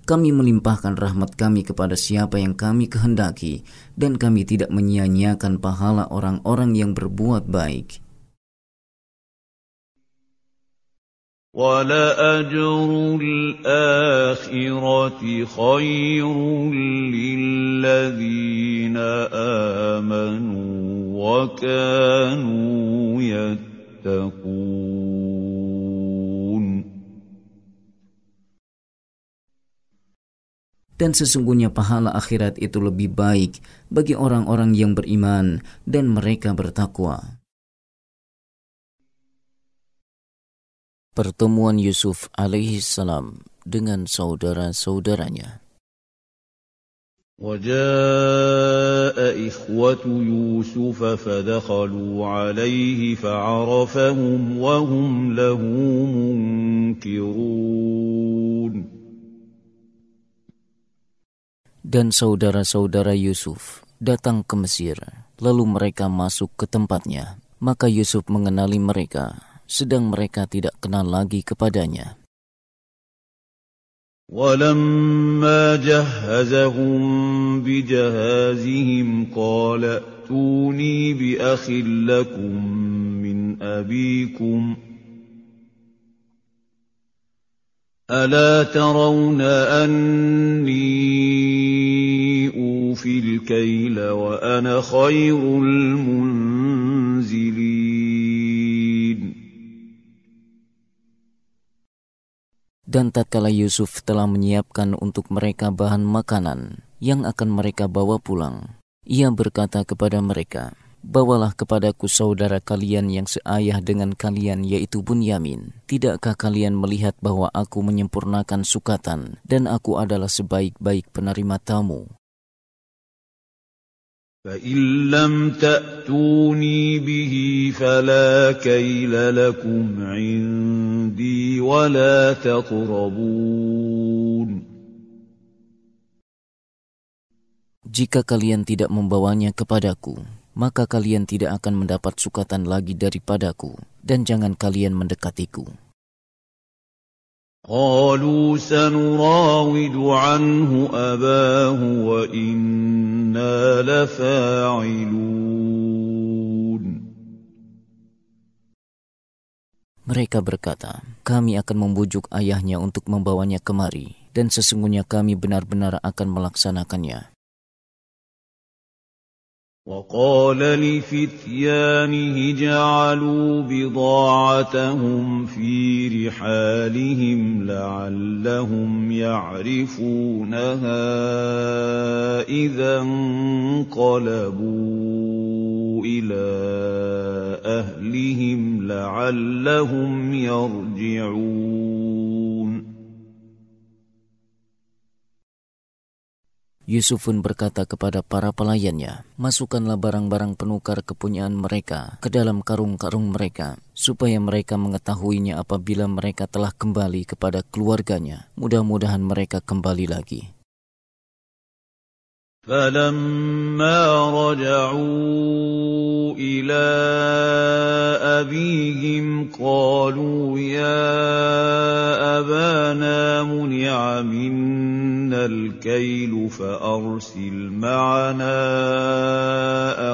Kami melimpahkan rahmat kami kepada siapa yang kami kehendaki, dan kami tidak menyia-nyiakan pahala orang-orang yang berbuat baik. وَلَأَجْرُ الْآخِرَةِ خَيْرٌ لِّلَّذِينَ آمَنُوا وَكَانُوا يَتَّقُونَ Dan sesungguhnya pahala akhirat itu lebih baik bagi orang-orang yang beriman dan mereka bertakwa. Pertemuan Yusuf alaihissalam dengan saudara-saudaranya. وجاء إخوة يوسف فدخلوا عَلَيْهِ فَعَرَفَهُمْ وَهُمْ له منكرون Dan saudara-saudara Yusuf datang ke Mesir, lalu mereka masuk ke tempatnya. Maka Yusuf mengenali mereka, sedang mereka tidak kenal lagi kepadanya. ولما جهزهم بجهازهم قال ائتوني بأخ لكم من أبيكم ألا ترون أني أوفي الكيل وأنا خير المنزلين Dan tatkala Yusuf telah menyiapkan untuk mereka bahan makanan yang akan mereka bawa pulang, ia berkata kepada mereka, Bawalah kepadaku saudara kalian yang seayah dengan kalian yaitu Bunyamin. Tidakkah kalian melihat bahwa aku menyempurnakan sukatan dan aku adalah sebaik-baik penerima tamu? فَإِن لَّمْ تَأْتُونِي بِهِ فَلَا كَيْلَ لَكُمْ عِندِي وَلَا تَقْرَبُونَ Jika kalian tidak membawanya kepadaku, maka kalian tidak akan mendapat sukatan lagi daripadaku, dan jangan kalian mendekatiku. قالوا سنراود عنه أباه وإنا لفاعلون Mereka berkata, kami akan membujuk ayahnya untuk membawanya kemari, dan sesungguhnya kami benar-benar akan melaksanakannya. وَقَالَ لِفِتْيَانِهِ اجْعَلُوا بِضَاعَتَهُمْ فِي رِحَالِهِمْ لَعَلَّهُمْ يَعْرِفُونَهَا إِذَا انقَلَبُوا إِلَىٰ أَهْلِهِمْ لَعَلَّهُمْ يَرْجِعُونَ Yusuf pun berkata kepada para pelayannya, "Masukkanlah barang-barang penukar kepunyaan mereka ke dalam karung-karung mereka, supaya mereka mengetahuinya apabila mereka telah kembali kepada keluarganya. Mudah-mudahan mereka kembali lagi." فلما رجعوا إلى أبيهم قالوا يا منع منا الْكَيْلُ فَأَرْسِلْ مَعَنَا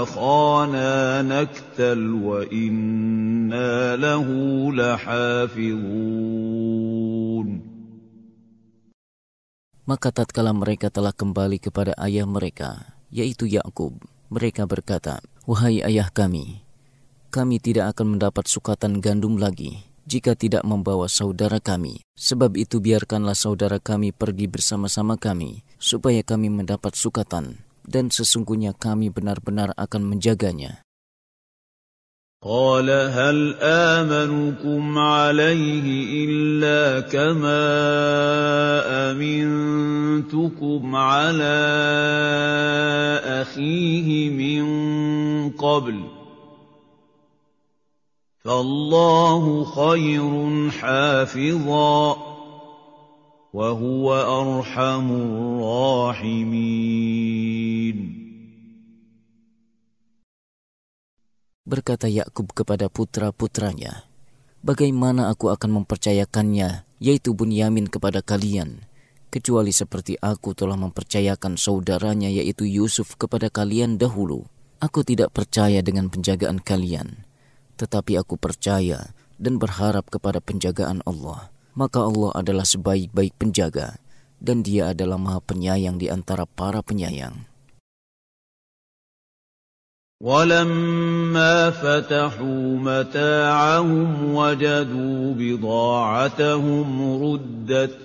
أَخَانَا نَكْتَلْ وَإِنَّا لَهُ لَحَافِظُونَ Maka tatkala mereka telah kembali kepada ayah mereka, yaitu Yakub, mereka berkata, Wahai ayah kami, kami tidak akan mendapat sukatan gandum lagi jika tidak membawa saudara kami. Sebab itu biarkanlah saudara kami pergi bersama-sama kami, supaya kami mendapat sukatan, dan sesungguhnya kami benar-benar akan menjaganya. قال هل آمنكم عليه إلا كما أمنتكم على أخيه من قبل ۖ فالله خير حافظا وَهُوَ أَرْحَمُ الرَّاحِمِينَ Berkata Yakub kepada putra-putranya, Bagaimana aku akan mempercayakannya, yaitu Bunyamin kepada kalian, kecuali seperti aku telah mempercayakan saudaranya yaitu Yusuf kepada kalian dahulu. Aku tidak percaya dengan penjagaan kalian.' Tetapi aku percaya dan berharap kepada penjagaan Allah. Maka Allah adalah sebaik-baik penjaga dan dia adalah maha penyayang di antara para penyayang. ولما فتحوا متاعهم وجدوا بضاعتهم ردت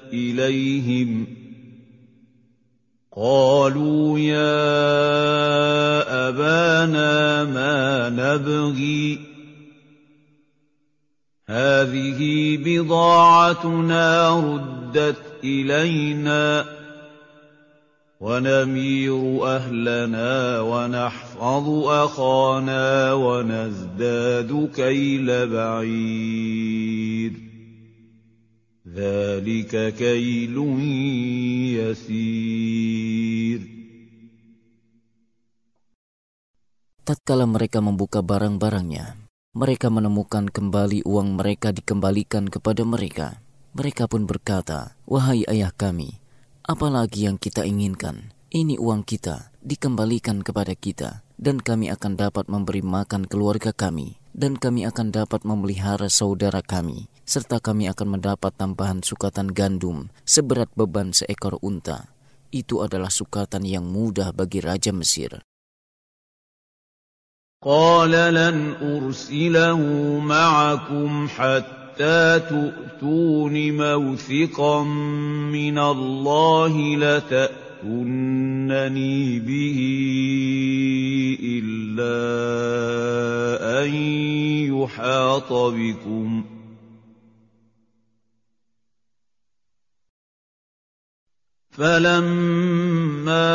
قالوا يا ما نبغي هذه بضاعتنا ردت إلينا ونمير أهلنا ونحفظ أخانا ونزداد كيل بعير ذلك كيل يسير Tatkala mereka membuka barang-barangnya, mereka menemukan kembali uang mereka dikembalikan kepada mereka. Mereka pun berkata, "Wahai ayah kami, apalagi yang kita inginkan? Ini uang kita dikembalikan kepada kita, dan kami akan dapat memberi makan keluarga kami, dan kami akan dapat memelihara saudara kami, serta kami akan mendapat tambahan sukatan gandum seberat beban seekor unta." Itu adalah sukatan yang mudah bagi Raja Mesir. قَالَ لَنْ أُرْسِلَهُ مَعَكُمْ حَتَّىٰ تُؤْتُونِ مَوْثِقًا مِّنَ اللَّهِ لَتَأْتُنَّنِي بِهِ إِلَّا أَن يُحَاطَ بِكُمْ فلما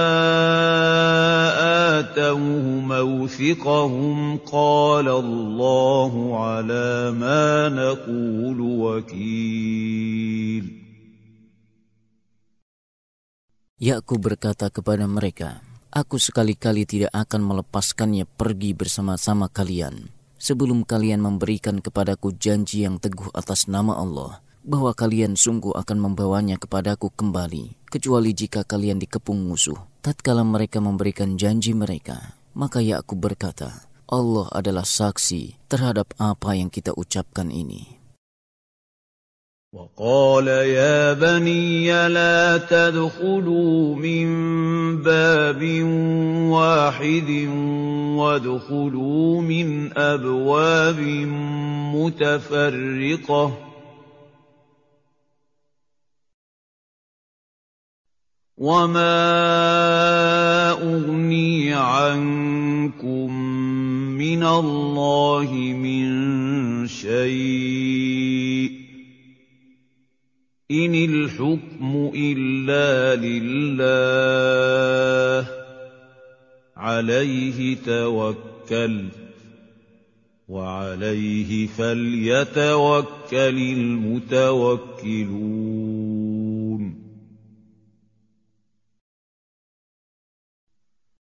آتَوْهُ موثقهم قال الله على ما نقول وكيل Yakub berkata kepada mereka, Aku sekali-kali tidak akan melepaskannya pergi bersama-sama kalian, sebelum kalian memberikan kepadaku janji yang teguh atas nama Allah, bahwa kalian sungguh akan membawanya kepadaku kembali, kecuali jika kalian dikepung musuh. Tatkala mereka memberikan janji mereka, maka ya aku berkata, Allah adalah saksi terhadap apa yang kita ucapkan ini. وقال يا بني لا تدخلوا من باب واحد وادخلوا من ابواب متفرقه وَمَا أُغْنِي عَنكُم مِّنَ اللَّهِ مِن شَيْءٍ ۖ إِنِ الْحُكْمُ إِلَّا لِلَّهِ ۖ عَلَيْهِ تَوَكَّلْتُ ۖ وَعَلَيْهِ فَلْيَتَوَكَّلِ الْمُتَوَكِّلُونَ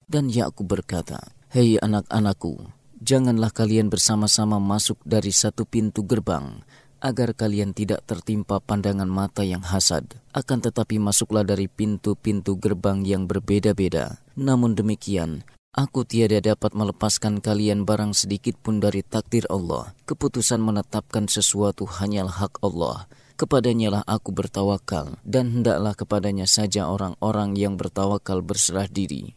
Dan Yakub ya berkata, "Hei anak-anakku, janganlah kalian bersama-sama masuk dari satu pintu gerbang, agar kalian tidak tertimpa pandangan mata yang hasad. Akan tetapi masuklah dari pintu-pintu gerbang yang berbeda-beda. Namun demikian, aku tiada dapat melepaskan kalian barang sedikit pun dari takdir Allah. Keputusan menetapkan sesuatu hanyalah hak Allah. Kepadanyalah aku bertawakal, dan hendaklah kepadanya saja orang-orang yang bertawakal berserah diri.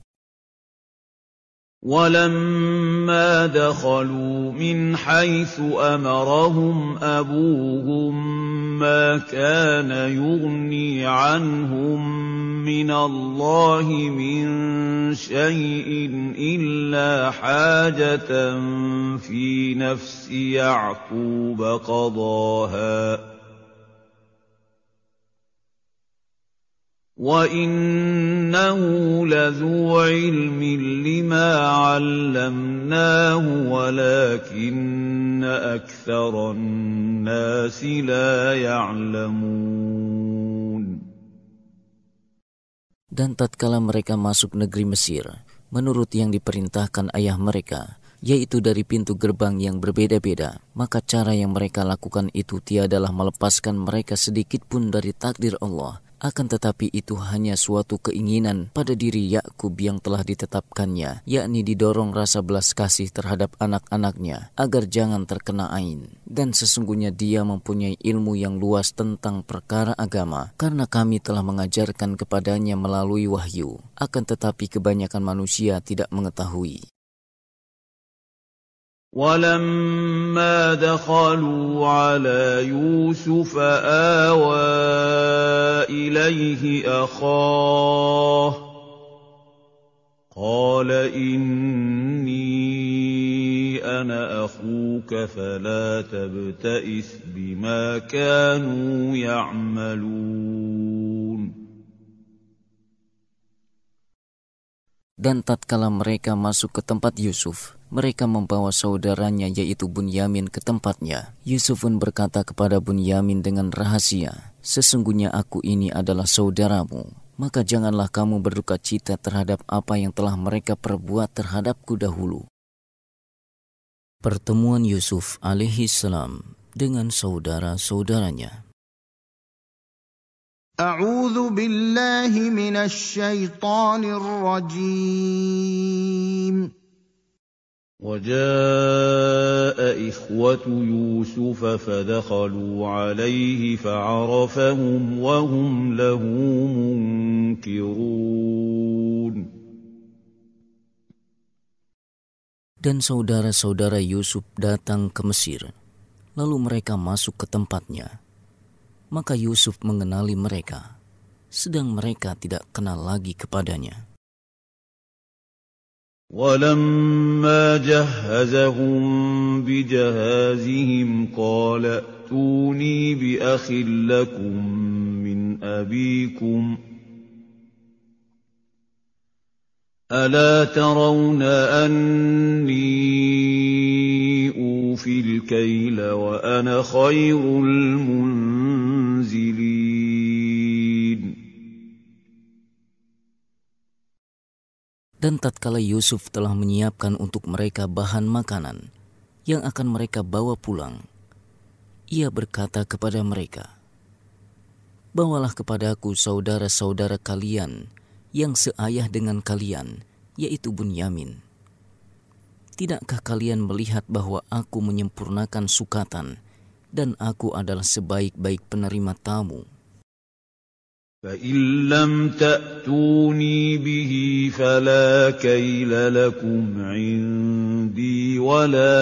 وَلَمَّا دَخَلُوا مِنْ حَيْثُ أَمَرَهُمْ أَبُوهُم مَّا كَانَ يُغْنِي عَنْهُم مِّنَ اللَّهِ مِن شَيْءٍ إِلَّا حَاجَةً فِي نَفْسِ يَعْقُوبَ قَضَاهَا وَإِنَّهُ لَذُو عِلْمٍ لِّمَا عَلَّمْنَاهُ وَلَٰكِنَّ أَكْثَرَ النَّاسِ لَا يَعْلَمُونَ Dan tatkala mereka masuk negeri Mesir, menurut yang diperintahkan ayah mereka, yaitu dari pintu gerbang yang berbeda-beda, maka cara yang mereka lakukan itu tiadalah melepaskan mereka sedikit pun dari takdir Allah – akan tetapi itu hanya suatu keinginan pada diri Yakub yang telah ditetapkannya, yakni didorong rasa belas kasih terhadap anak-anaknya agar jangan terkena ain. Dan sesungguhnya dia mempunyai ilmu yang luas tentang perkara agama karena kami telah mengajarkan kepadanya melalui wahyu. Akan tetapi kebanyakan manusia tidak mengetahui. وَلَمَّا دَخَلُوا عَلَىٰ يُوسُفَ آوَىٰ إِلَيْهِ أَخَاهُ قَالَ إِنِّي أَنَا أَخُوكَ فَلَا تَبْتَئِسْ بِمَا كَانُوا يَعْمَلُونَ Dan tatkala mereka masuk ke tempat Yusuf, mereka membawa saudaranya yaitu Bunyamin ke tempatnya. Yusuf pun berkata kepada Bunyamin dengan rahasia, Sesungguhnya aku ini adalah saudaramu. Maka janganlah kamu berduka cita terhadap apa yang telah mereka perbuat terhadapku dahulu. Pertemuan Yusuf alaihissalam dengan saudara-saudaranya. اعوذ بالله من الشيطان الرجيم وجاء اخوه يوسف فدخلوا عليه فعرفهم وهم له منكرون Dan saudara-saudara Yusuf datang ke Mesir, lalu mereka masuk ke tempatnya Maka Yusuf mengenali mereka, sedang mereka tidak kenal lagi kepadanya. ولما جهزهم بجهازهم قال ائتوني لكم من ترون الكيل خير منزلين Dan tatkala Yusuf telah menyiapkan untuk mereka bahan makanan yang akan mereka bawa pulang, ia berkata kepada mereka, Bawalah kepadaku saudara-saudara kalian yang seayah dengan kalian, yaitu Bunyamin. Tidakkah kalian melihat bahwa aku menyempurnakan sukatan dan aku adalah sebaik-baik penerima tamu. تَأْتُونِي بِهِ فَلَا كَيْلَ لَكُمْ وَلَا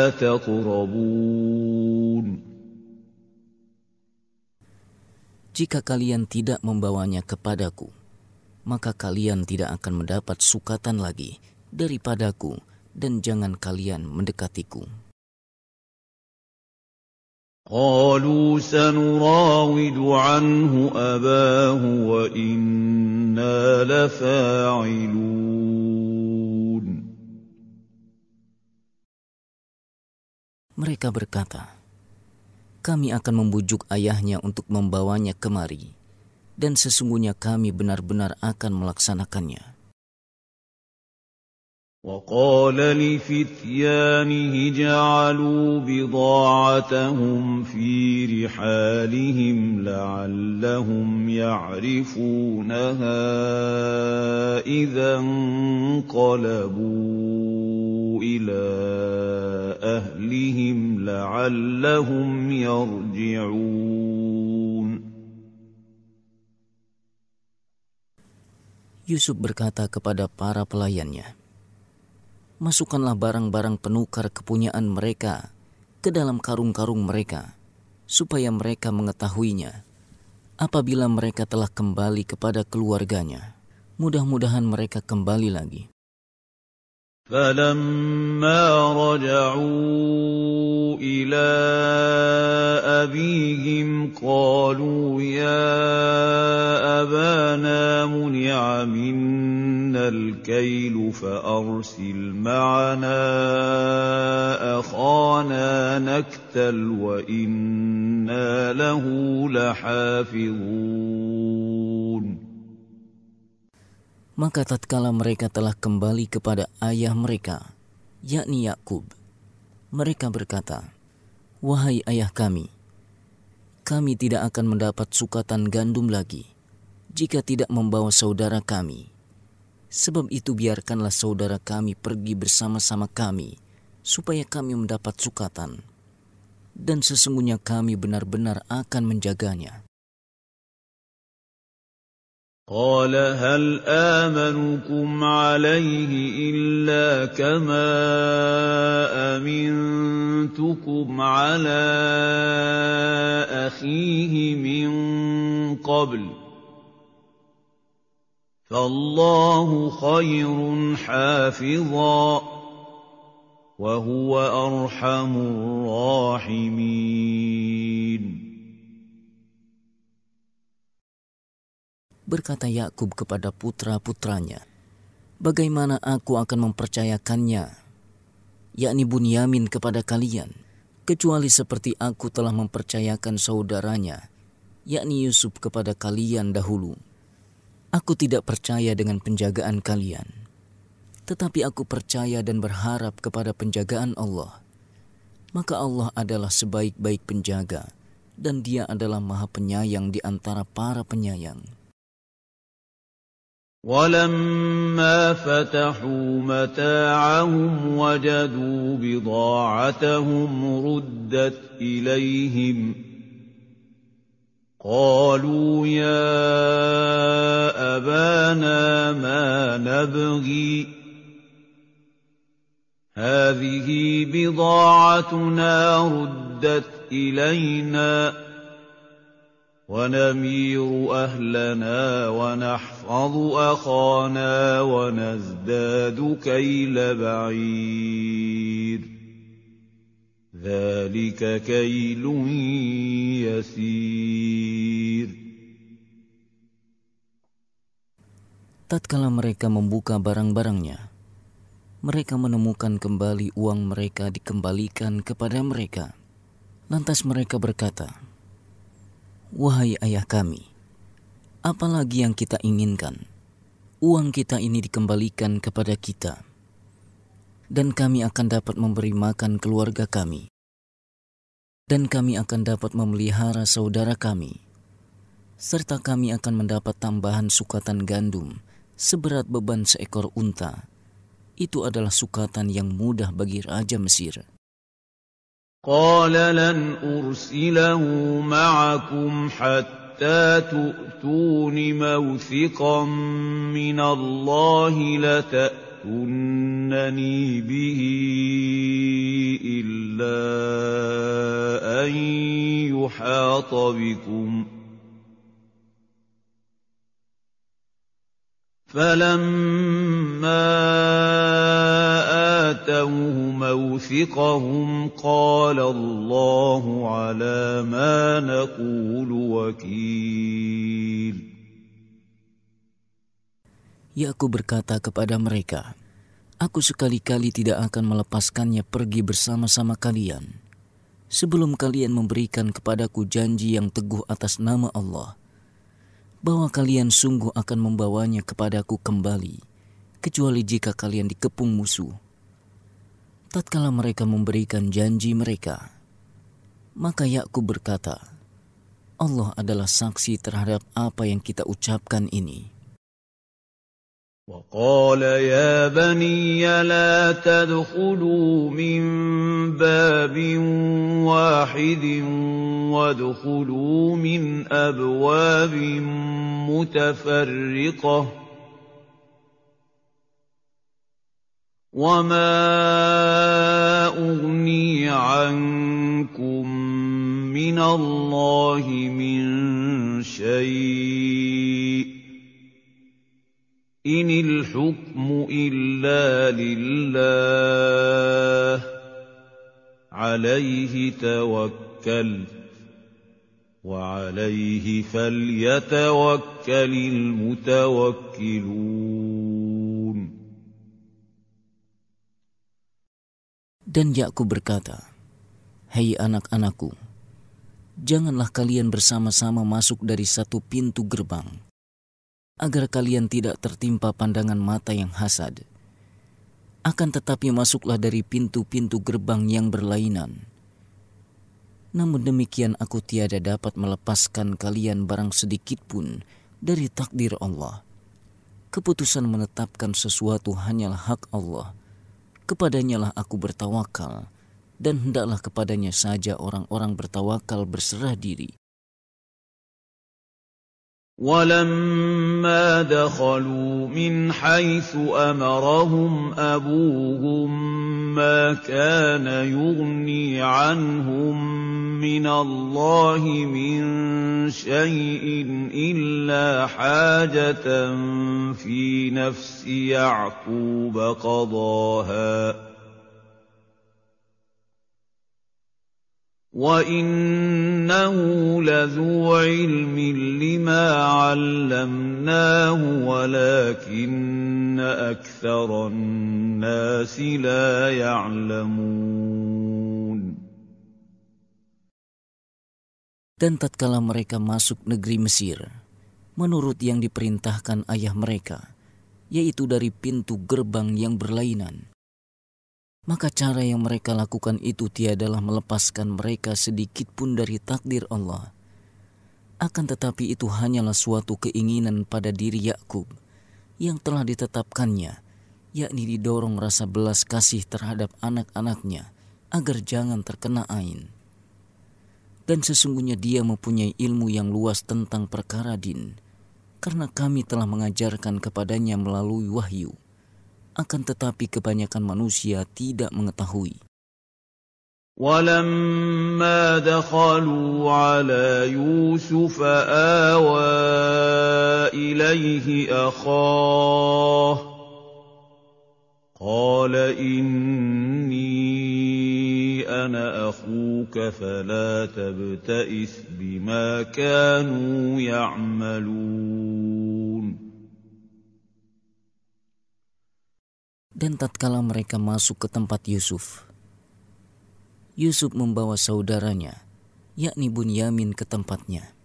Jika kalian tidak membawanya kepadaku, maka kalian tidak akan mendapat sukatan lagi daripadaku dan jangan kalian mendekatiku. قالوا سنراود عنه أباه وإنا لفاعلون Mereka berkata, kami akan membujuk ayahnya untuk membawanya kemari, dan sesungguhnya kami benar-benar akan melaksanakannya. وقال لفتيانه اجعلوا بضاعتهم في رحالهم لعلهم يعرفونها إذا انقلبوا إلى أهلهم لعلهم يرجعون Yusuf berkata kepada para pelayannya, masukkanlah barang-barang penukar kepunyaan mereka ke dalam karung-karung mereka, supaya mereka mengetahuinya. Apabila mereka telah kembali kepada keluarganya, mudah-mudahan mereka kembali lagi. فلما رجعوا إلى أبيهم قالوا يا أبانا منع منا مِنَ الْكَيْلُ فَأَرْسِلْ مَعَنَا أَخَانَا نَكْتَلْ وَإِنَّا لَهُ لَحَافِظُونَ Maka tatkala mereka telah kembali kepada ayah mereka, yakni Yakub, mereka berkata, "Wahai ayah kami, kami tidak akan mendapat sukatan gandum lagi jika tidak membawa saudara kami, Sebab itu biarkanlah saudara kami pergi bersama-sama kami, supaya kami mendapat sukatan. Dan sesungguhnya kami benar-benar akan menjaganya. قال هل آمنكم عليه إلا كما أمنتكم على أخيه من قبل فالله خير حافظا وهو أرحم الراحمين Berkata Yakub kepada putra-putranya, Bagaimana aku akan mempercayakannya, yakni Bunyamin kepada kalian, kecuali seperti aku telah mempercayakan saudaranya, yakni Yusuf kepada kalian dahulu.' Aku tidak percaya dengan penjagaan kalian, tetapi aku percaya dan berharap kepada penjagaan Allah. Maka Allah adalah sebaik-baik penjaga, dan Dia adalah Maha Penyayang di antara para penyayang. ولما فتحوا متاعهم وجدوا بضاعتهم ردت قَالُوا يَا أَبَانَا مَا نَبْغِي هَٰذِهِ بِضَاعَتُنَا رُدَّتْ إِلَيْنَا وَنَمِيرُ أَهْلَنَا وَنَحْفَظُ أَخَانَا وَنَزْدَادُ كَيْلَ بَعِيرٍ ذلك كيل يسير Tatkala mereka membuka barang-barangnya, mereka menemukan kembali uang mereka dikembalikan kepada mereka. Lantas mereka berkata, "Wahai ayah kami, apalagi yang kita inginkan? Uang kita ini dikembalikan kepada kita." dan kami akan dapat memberi makan keluarga kami, dan kami akan dapat memelihara saudara kami, serta kami akan mendapat tambahan sukatan gandum seberat beban seekor unta. Itu adalah sukatan yang mudah bagi Raja Mesir. تأتونني به إلا أن يحاط بكم فلما آتوه موثقهم قال الله على ما نقول وكيل Yakub ya, berkata kepada mereka, Aku sekali-kali tidak akan melepaskannya pergi bersama-sama kalian. Sebelum kalian memberikan kepadaku janji yang teguh atas nama Allah, bahwa kalian sungguh akan membawanya kepadaku kembali, kecuali jika kalian dikepung musuh. Tatkala mereka memberikan janji mereka, maka Yakub berkata, "Allah adalah saksi terhadap apa yang kita ucapkan ini." وقال يا بني لا تدخلوا من باب واحد وادخلوا من أبواب متفرقة وما أغني عنكم من الله من شيء إن الحكم إلا لله عليه توكل وعليه فليتوكل المتوكلون Dan Yakub berkata, Hei anak-anakku, janganlah kalian bersama-sama masuk dari satu pintu gerbang agar kalian tidak tertimpa pandangan mata yang hasad. Akan tetapi masuklah dari pintu-pintu gerbang yang berlainan. Namun demikian aku tiada dapat melepaskan kalian barang sedikit pun dari takdir Allah. Keputusan menetapkan sesuatu hanyalah hak Allah. Kepadanyalah aku bertawakal dan hendaklah kepadanya saja orang-orang bertawakal berserah diri. وَلَمَّا دَخَلُوا مِنْ حَيْثُ أَمَرَهُمْ أَبُوهُم مَّا كَانَ يُغْنِي عَنْهُم مِّنَ اللَّهِ مِن شَيْءٍ إِلَّا حَاجَةً فِي نَفْسِ يَعْقُوبَ قَضَاهَا ۚ وَإِنَّهُ لَذُو عِلْمٍ لِّمَا عَلَّمْنَاهُ وَلَٰكِنَّ أَكْثَرَ النَّاسِ لَا يَعْلَمُونَ Dan tatkala mereka masuk negeri Mesir, menurut yang diperintahkan ayah mereka, yaitu dari pintu gerbang yang berlainan, maka cara yang mereka lakukan itu tiadalah melepaskan mereka sedikit pun dari takdir Allah. Akan tetapi itu hanyalah suatu keinginan pada diri Yakub yang telah ditetapkannya, yakni didorong rasa belas kasih terhadap anak-anaknya agar jangan terkena ain. Dan sesungguhnya dia mempunyai ilmu yang luas tentang perkara din, karena kami telah mengajarkan kepadanya melalui wahyu akan tetapi kebanyakan manusia tidak mengetahui. ولما دخلوا على يوسف آوى إليه أخاه قال إني أنا أخوك فلا تبتئس بما كانوا يعملون Dan tatkala mereka masuk ke tempat Yusuf, Yusuf membawa saudaranya, yakni Bunyamin ke tempatnya.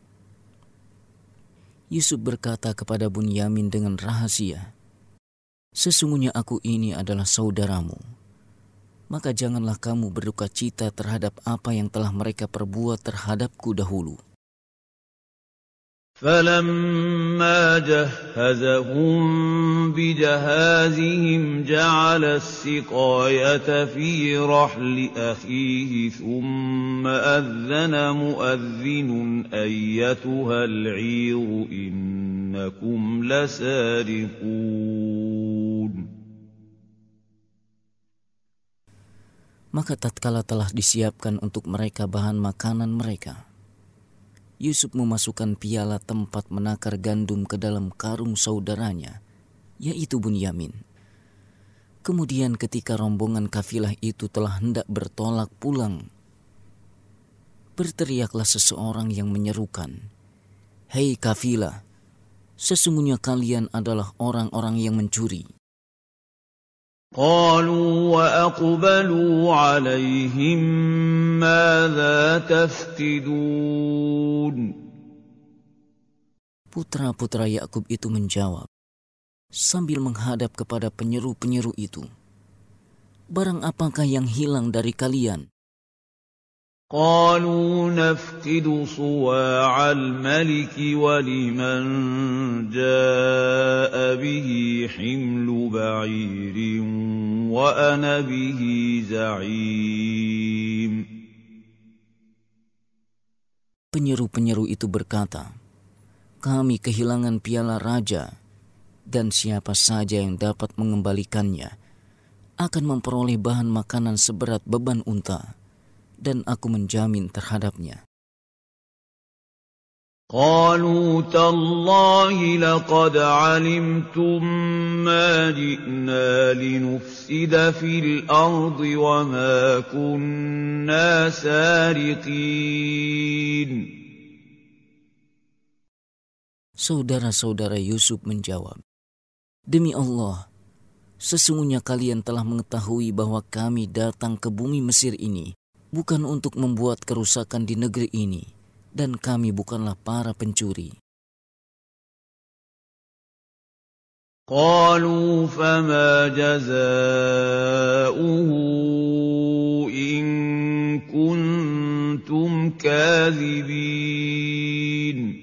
Yusuf berkata kepada Bunyamin dengan rahasia, Sesungguhnya aku ini adalah saudaramu. Maka janganlah kamu berduka cita terhadap apa yang telah mereka perbuat terhadapku dahulu.' فَلَمَّا جَهَّزَهُم بِجَهَازِهِمْ جَعَلَ السِّقَايَةَ فِي رَحْلِ أَخِيهِ ثُمَّ أَذَّنَ مُؤَذِّنٌ أَيَّتُهَا الْعِيرُ إِنَّكُمْ لَسَارِقُونَ Maka tatkala telah disiapkan untuk mereka bahan makanan mereka, Yusuf memasukkan piala tempat menakar gandum ke dalam karung saudaranya, yaitu Bunyamin. Kemudian ketika rombongan kafilah itu telah hendak bertolak pulang, berteriaklah seseorang yang menyerukan, Hei kafilah, sesungguhnya kalian adalah orang-orang yang mencuri. قالوا وأقبلوا عليهم ماذا تفقدون Putra-putra Yakub itu menjawab sambil menghadap kepada penyeru-penyeru itu. Barang apakah yang hilang dari kalian? قالوا نفقد صواع الملك ولمن جاء به حمل بعير وأنا به زعيم Penyeru-penyeru itu berkata, Kami kehilangan piala raja, dan siapa saja yang dapat mengembalikannya akan memperoleh bahan makanan seberat beban unta dan aku menjamin terhadapnya. Saudara-saudara Yusuf menjawab, Demi Allah, sesungguhnya kalian telah mengetahui bahwa kami datang ke bumi Mesir ini bukan untuk membuat kerusakan di negeri ini, dan kami bukanlah para pencuri. قالوا فما جزاؤه كنتم كاذبين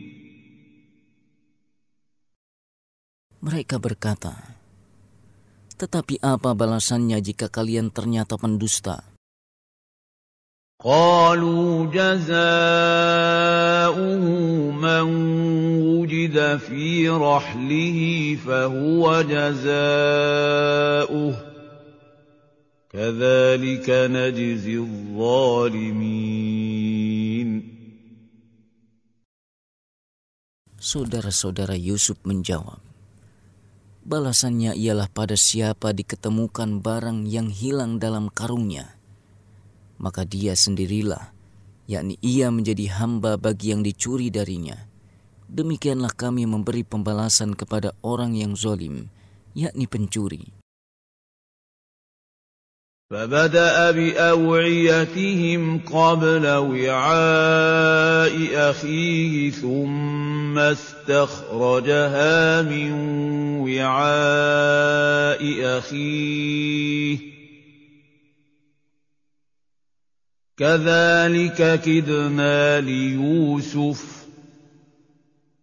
Mereka berkata, Tetapi apa balasannya jika kalian ternyata pendusta? قالوا جزاؤه من وجد في رحله فهو جزاؤه كذلك نجزي الظالمين Saudara-saudara Yusuf menjawab Balasannya ialah pada siapa diketemukan barang yang hilang dalam karungnya maka dia sendirilah, yakni ia menjadi hamba bagi yang dicuri darinya. Demikianlah kami memberi pembalasan kepada orang yang zolim, yakni pencuri. فبدأ بِأَوْعِيَتِهِمْ قبل وِعَاءِ أَخِيهِ ثم اسْتَخْرَجَهَا من وِعَاءِ أَخِيهِ كذلك كدنا ليوسف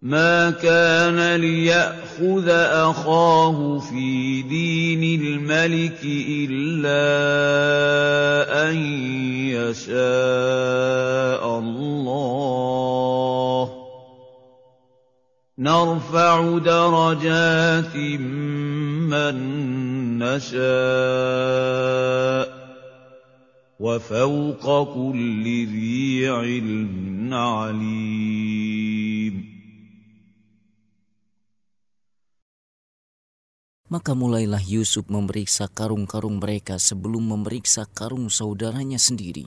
ما كان ليأخذ أخاه في دين الملك إلا أن يشاء الله نرفع درجات من نشاء وفوق كل ذي علم عليم Maka mulailah Yusuf memeriksa karung-karung mereka sebelum memeriksa karung saudaranya sendiri.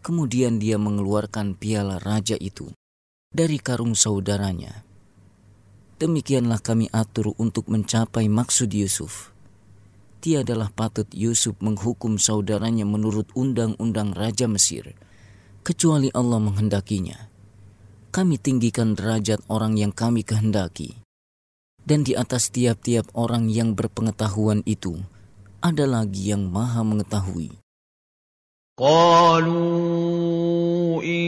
Kemudian dia mengeluarkan piala raja itu dari karung saudaranya. Demikianlah kami atur untuk mencapai maksud Yusuf tiadalah patut Yusuf menghukum saudaranya menurut undang-undang Raja Mesir, kecuali Allah menghendakinya. Kami tinggikan derajat orang yang kami kehendaki, dan di atas tiap-tiap orang yang berpengetahuan itu ada lagi yang Maha Mengetahui. قالوا إن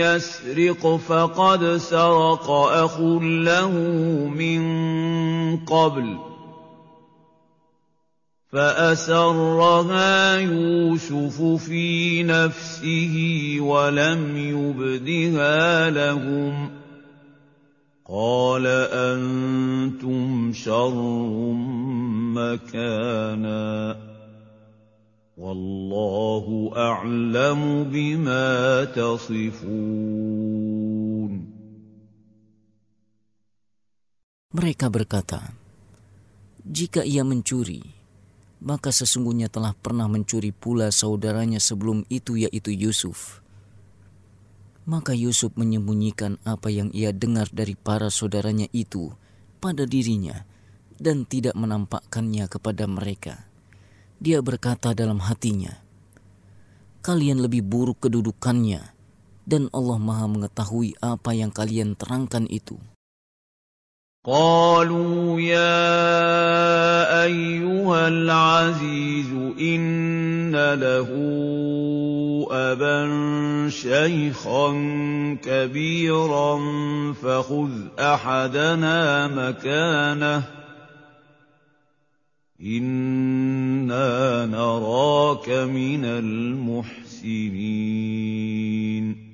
يسرق فقد سرق أخ له من فأسرها يوسف في نفسه ولم يبدها لهم ۖ قال أنتم شر مكانا والله أعلم بما تصفون Mereka berkata, Jika ia mencuri, maka sesungguhnya telah pernah mencuri pula saudaranya sebelum itu yaitu Yusuf. Maka Yusuf menyembunyikan apa yang ia dengar dari para saudaranya itu pada dirinya dan tidak menampakkannya kepada mereka. Dia berkata dalam hatinya, "Kalian lebih buruk kedudukannya, dan Allah Maha Mengetahui apa yang kalian terangkan itu." قَالُوا يَا أَيُّهَا الْعَزِيزُ إِنَّ لَهُ أَبًا شَيْخًا كَبِيرًا فَخُذْ أَحَدَنَا مَكَانَهُ ۖ إِنَّا نَرَاكَ مِنَ الْمُحْسِنِينَ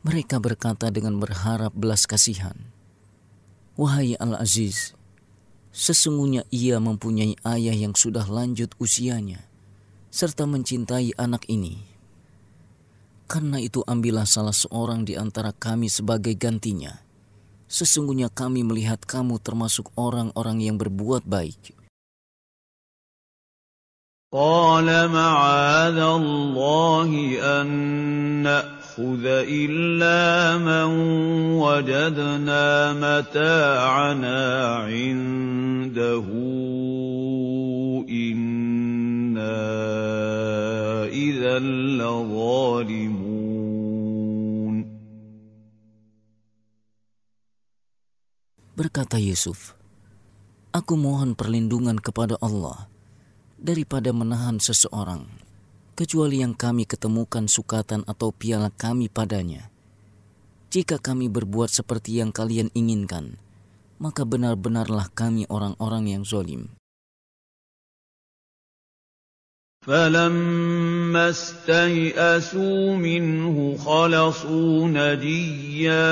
Mereka berkata dengan berharap belas kasihan, "Wahai Al-Aziz, sesungguhnya ia mempunyai ayah yang sudah lanjut usianya, serta mencintai anak ini. Karena itu, ambillah salah seorang di antara kami sebagai gantinya. Sesungguhnya kami melihat kamu termasuk orang-orang yang berbuat baik." قَالَ مَعَاذَ اللَّهِ أَن نَّأْخُذَ إِلَّا مَن وَجَدْنَا مَتَاعَنَا عِندَهُ إِنَّا إِذًا لَّظَالِمُونَ Berkata Yusuf, Aku mohon perlindungan kepada Allah daripada menahan seseorang, kecuali yang kami ketemukan sukatan atau piala kami padanya. Jika kami berbuat seperti yang kalian inginkan, maka benar-benarlah kami orang-orang yang zolim. فلما استيئسوا منه خلصوا نجيا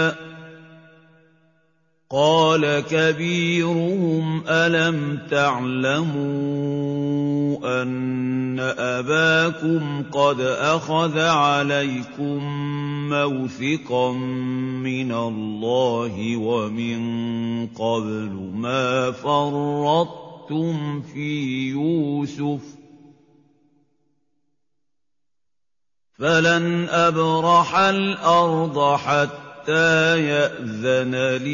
قال كبيرهم ألم تعلموا أن أباكم قد أخذ عليكم موثقا من الله ومن قبل ما فرطتم في يوسف فلن أبرح الأرض حتى Maka tatkala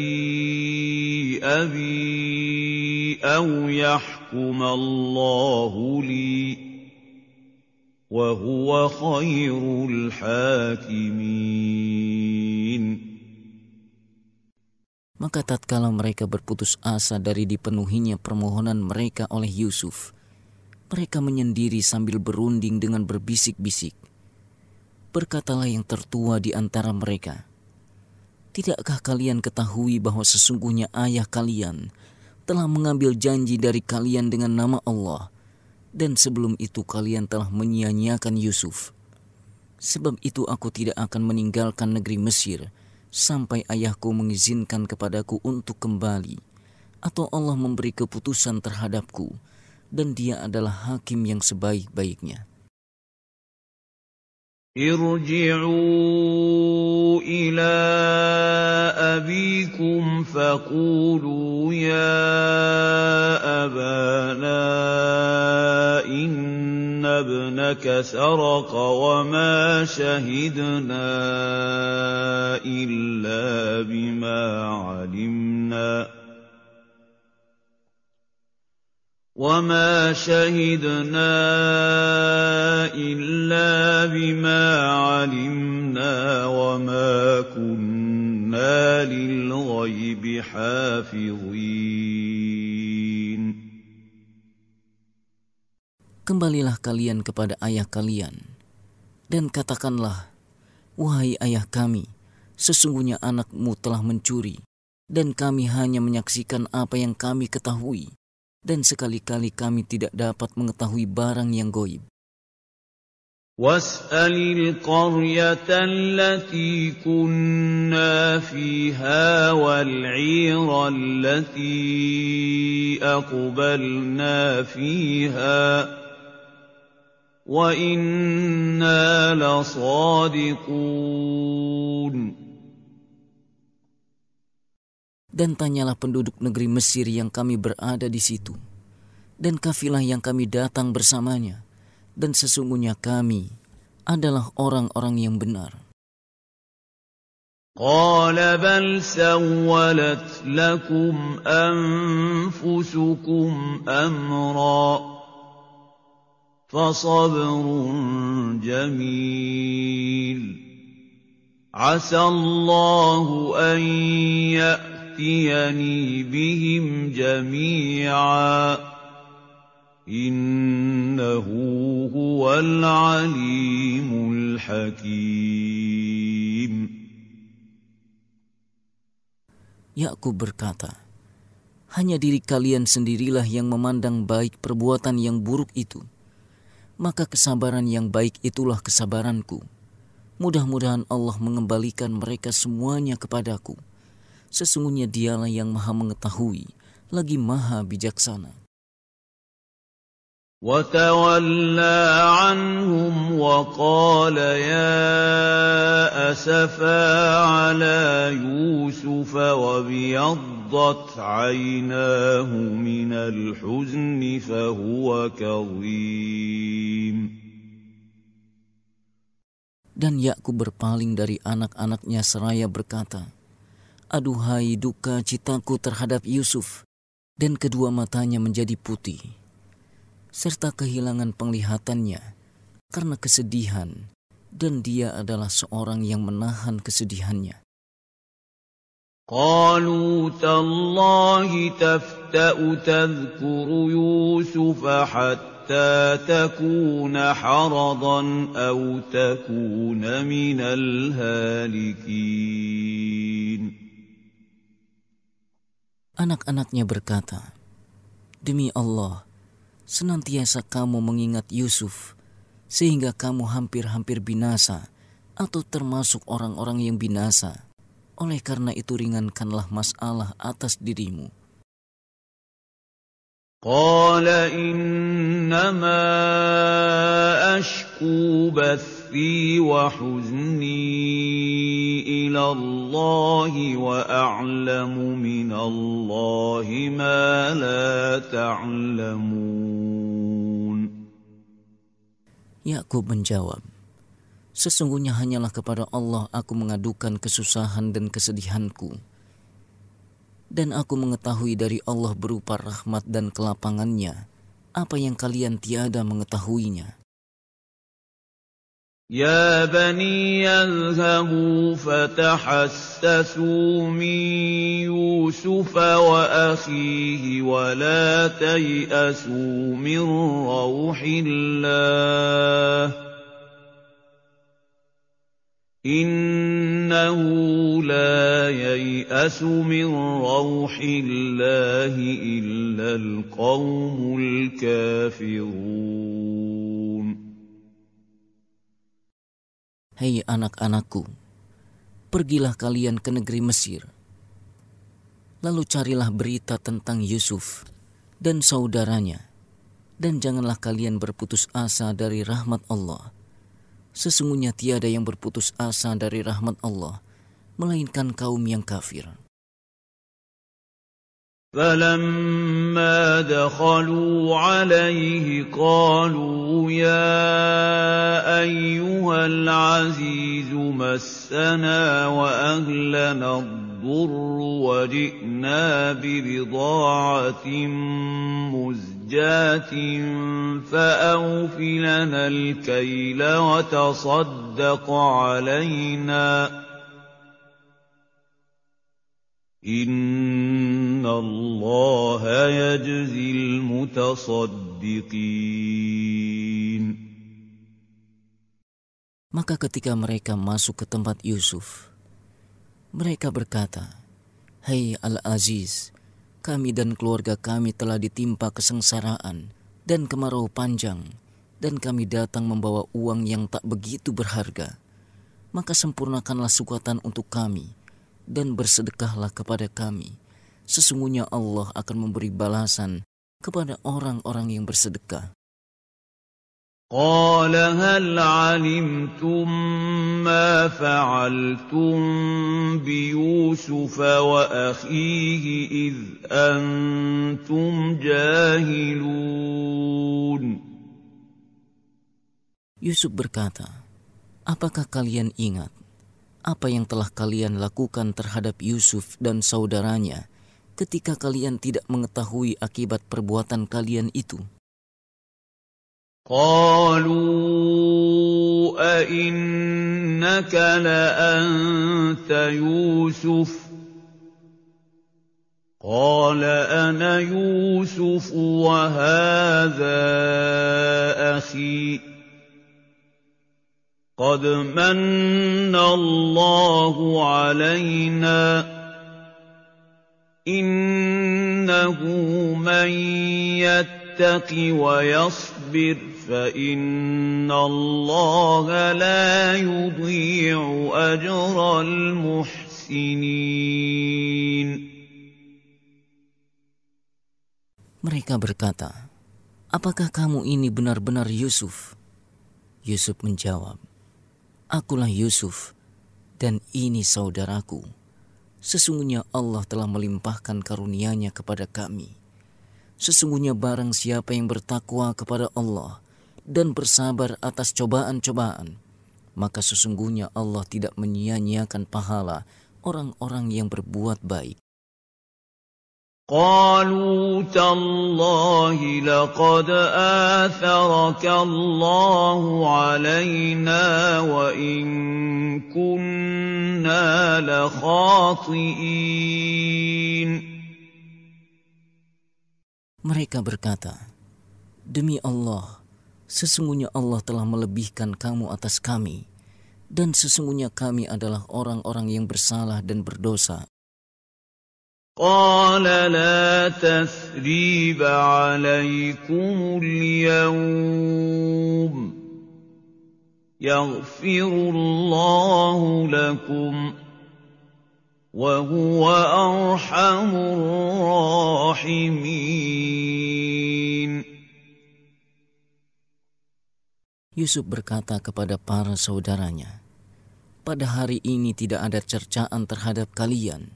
mereka berputus asa dari dipenuhinya permohonan mereka oleh Yusuf, mereka menyendiri sambil berunding dengan berbisik-bisik. Berkatalah yang tertua di antara mereka, Tidakkah kalian ketahui bahwa sesungguhnya ayah kalian telah mengambil janji dari kalian dengan nama Allah, dan sebelum itu kalian telah menyia-nyiakan Yusuf? Sebab itu aku tidak akan meninggalkan negeri Mesir sampai ayahku mengizinkan kepadaku untuk kembali, atau Allah memberi keputusan terhadapku, dan Dia adalah hakim yang sebaik-baiknya.' ارْجِعُوا إِلَىٰ أَبِيكُمْ فَقُولُوا يَا أَبَانَا إِنَّ ابْنَكَ سَرَقَ وَمَا شَهِدْنَا إِلَّا بِمَا عَلِمْنَا وما شهدنا إلا بما علمنا وما كنا للغيب حافظين Kembalilah kalian kepada ayah kalian dan katakanlah Wahai ayah kami sesungguhnya anakmu telah mencuri dan kami hanya menyaksikan apa yang kami ketahui dan sekali-kali kami tidak dapat mengetahui barang yang goib. واسأل القرية التي كنا فيها والعير dan tanyalah penduduk negeri Mesir yang kami berada di situ, dan kafilah yang kami datang bersamanya, dan sesungguhnya kami adalah orang-orang yang benar. قال بل سولت لكم أنفسكم amra, فصبر جميل عسى الله Ya بهم جميعا إنه هو العليم الحكيم Yakub berkata, hanya diri kalian sendirilah yang memandang baik perbuatan yang buruk itu. Maka kesabaran yang baik itulah kesabaranku. Mudah-mudahan Allah mengembalikan mereka semuanya kepadaku. Sesungguhnya dialah yang maha mengetahui, lagi maha bijaksana. وتولى عنهم وقال يا على يوسف وابيضت عيناه من الحزن فهو Dan Yakub berpaling dari anak-anaknya seraya berkata, Aduhai duka citaku terhadap Yusuf, dan kedua matanya menjadi putih, serta kehilangan penglihatannya karena kesedihan, dan dia adalah seorang yang menahan kesedihannya. قالوا تالله تفتأ تذكر يوسف حتى تكون حرضا أو تكون من الهالكين Anak-anaknya berkata, Demi Allah, senantiasa kamu mengingat Yusuf, sehingga kamu hampir-hampir binasa atau termasuk orang-orang yang binasa. Oleh karena itu ringankanlah masalah atas dirimu قال إنما أشكو بثي وحزني إلى الله وأعلم من الله ما لا تعلمون Yakub menjawab, Sesungguhnya hanyalah kepada Allah aku mengadukan kesusahan dan kesedihanku. dan aku mengetahui dari Allah berupa rahmat dan kelapangannya apa yang kalian tiada mengetahuinya. Ya bani yadhhabu fatahassasu min Yusuf wa akhihi wa la tay'asu min rawhillah. إِنَّهُ لَا يَيْأَسُ مِن رَّوْحِ اللَّهِ إِلَّا الْقَوْمُ الْكَافِرُونَ Hei anak-anakku, pergilah kalian ke negeri Mesir. Lalu carilah berita tentang Yusuf dan saudaranya, dan janganlah kalian berputus asa dari rahmat Allah Sesungguhnya tiada yang berputus asa dari rahmat Allah, melainkan kaum yang kafir. فَلَمَّا دَخَلُوا عَلَيْهِ قَالُوا يَا أَيُّهَا الْعَزِيزُ مَسَّنَا وَأَهْلَنَا الضُّرُّ وَجِئْنَا بِبِضَاعَةٍ مُزْجَاةٍ فَأَوْفِ لَنَا الْكَيْلَ وَتَصَدَّقْ عَلَيْنَا إن الله يجزي المتصدقين Maka ketika mereka masuk ke tempat Yusuf, mereka berkata, Hei Al-Aziz, kami dan keluarga kami telah ditimpa kesengsaraan dan kemarau panjang, dan kami datang membawa uang yang tak begitu berharga. Maka sempurnakanlah sukuatan untuk kami, dan bersedekahlah kepada kami. Sesungguhnya Allah akan memberi balasan kepada orang-orang yang bersedekah. قال هل علمتم ما فعلتم بيوسف واخيه اذ انتم جاهلون Yusuf berkata, Apakah kalian ingat apa yang telah kalian lakukan terhadap Yusuf dan saudaranya ketika kalian tidak mengetahui akibat perbuatan kalian itu? قالوا أئنك لأنت يوسف قال أنا يوسف وهذا أخي قَدْ مَنَّ اللَّهُ عَلَيْنَا ۖ إِنَّهُ مَن يَتَّقِ وَيَصْبِرْ فَإِنَّ اللَّهَ لَا يُضِيعُ أَجْرَ الْمُحْسِنِينَ Mereka berkata, Apakah kamu ini benar-benar Yusuf? Yusuf menjawab, Akulah Yusuf, dan ini saudaraku. Sesungguhnya Allah telah melimpahkan karunia-Nya kepada kami. Sesungguhnya barang siapa yang bertakwa kepada Allah dan bersabar atas cobaan-cobaan, maka sesungguhnya Allah tidak menyia-nyiakan pahala orang-orang yang berbuat baik. قالوا تالله لقد آثرك الله علينا وإن كنا لخاطئين Mereka berkata, Demi Allah, sesungguhnya Allah telah melebihkan kamu atas kami, dan sesungguhnya kami adalah orang-orang yang bersalah dan berdosa. قال لا تثريب عليكم اليوم يغفر الله لكم وهو أرحم الراحمين Yusuf berkata kepada para saudaranya, Pada hari ini tidak ada cercaan terhadap kalian,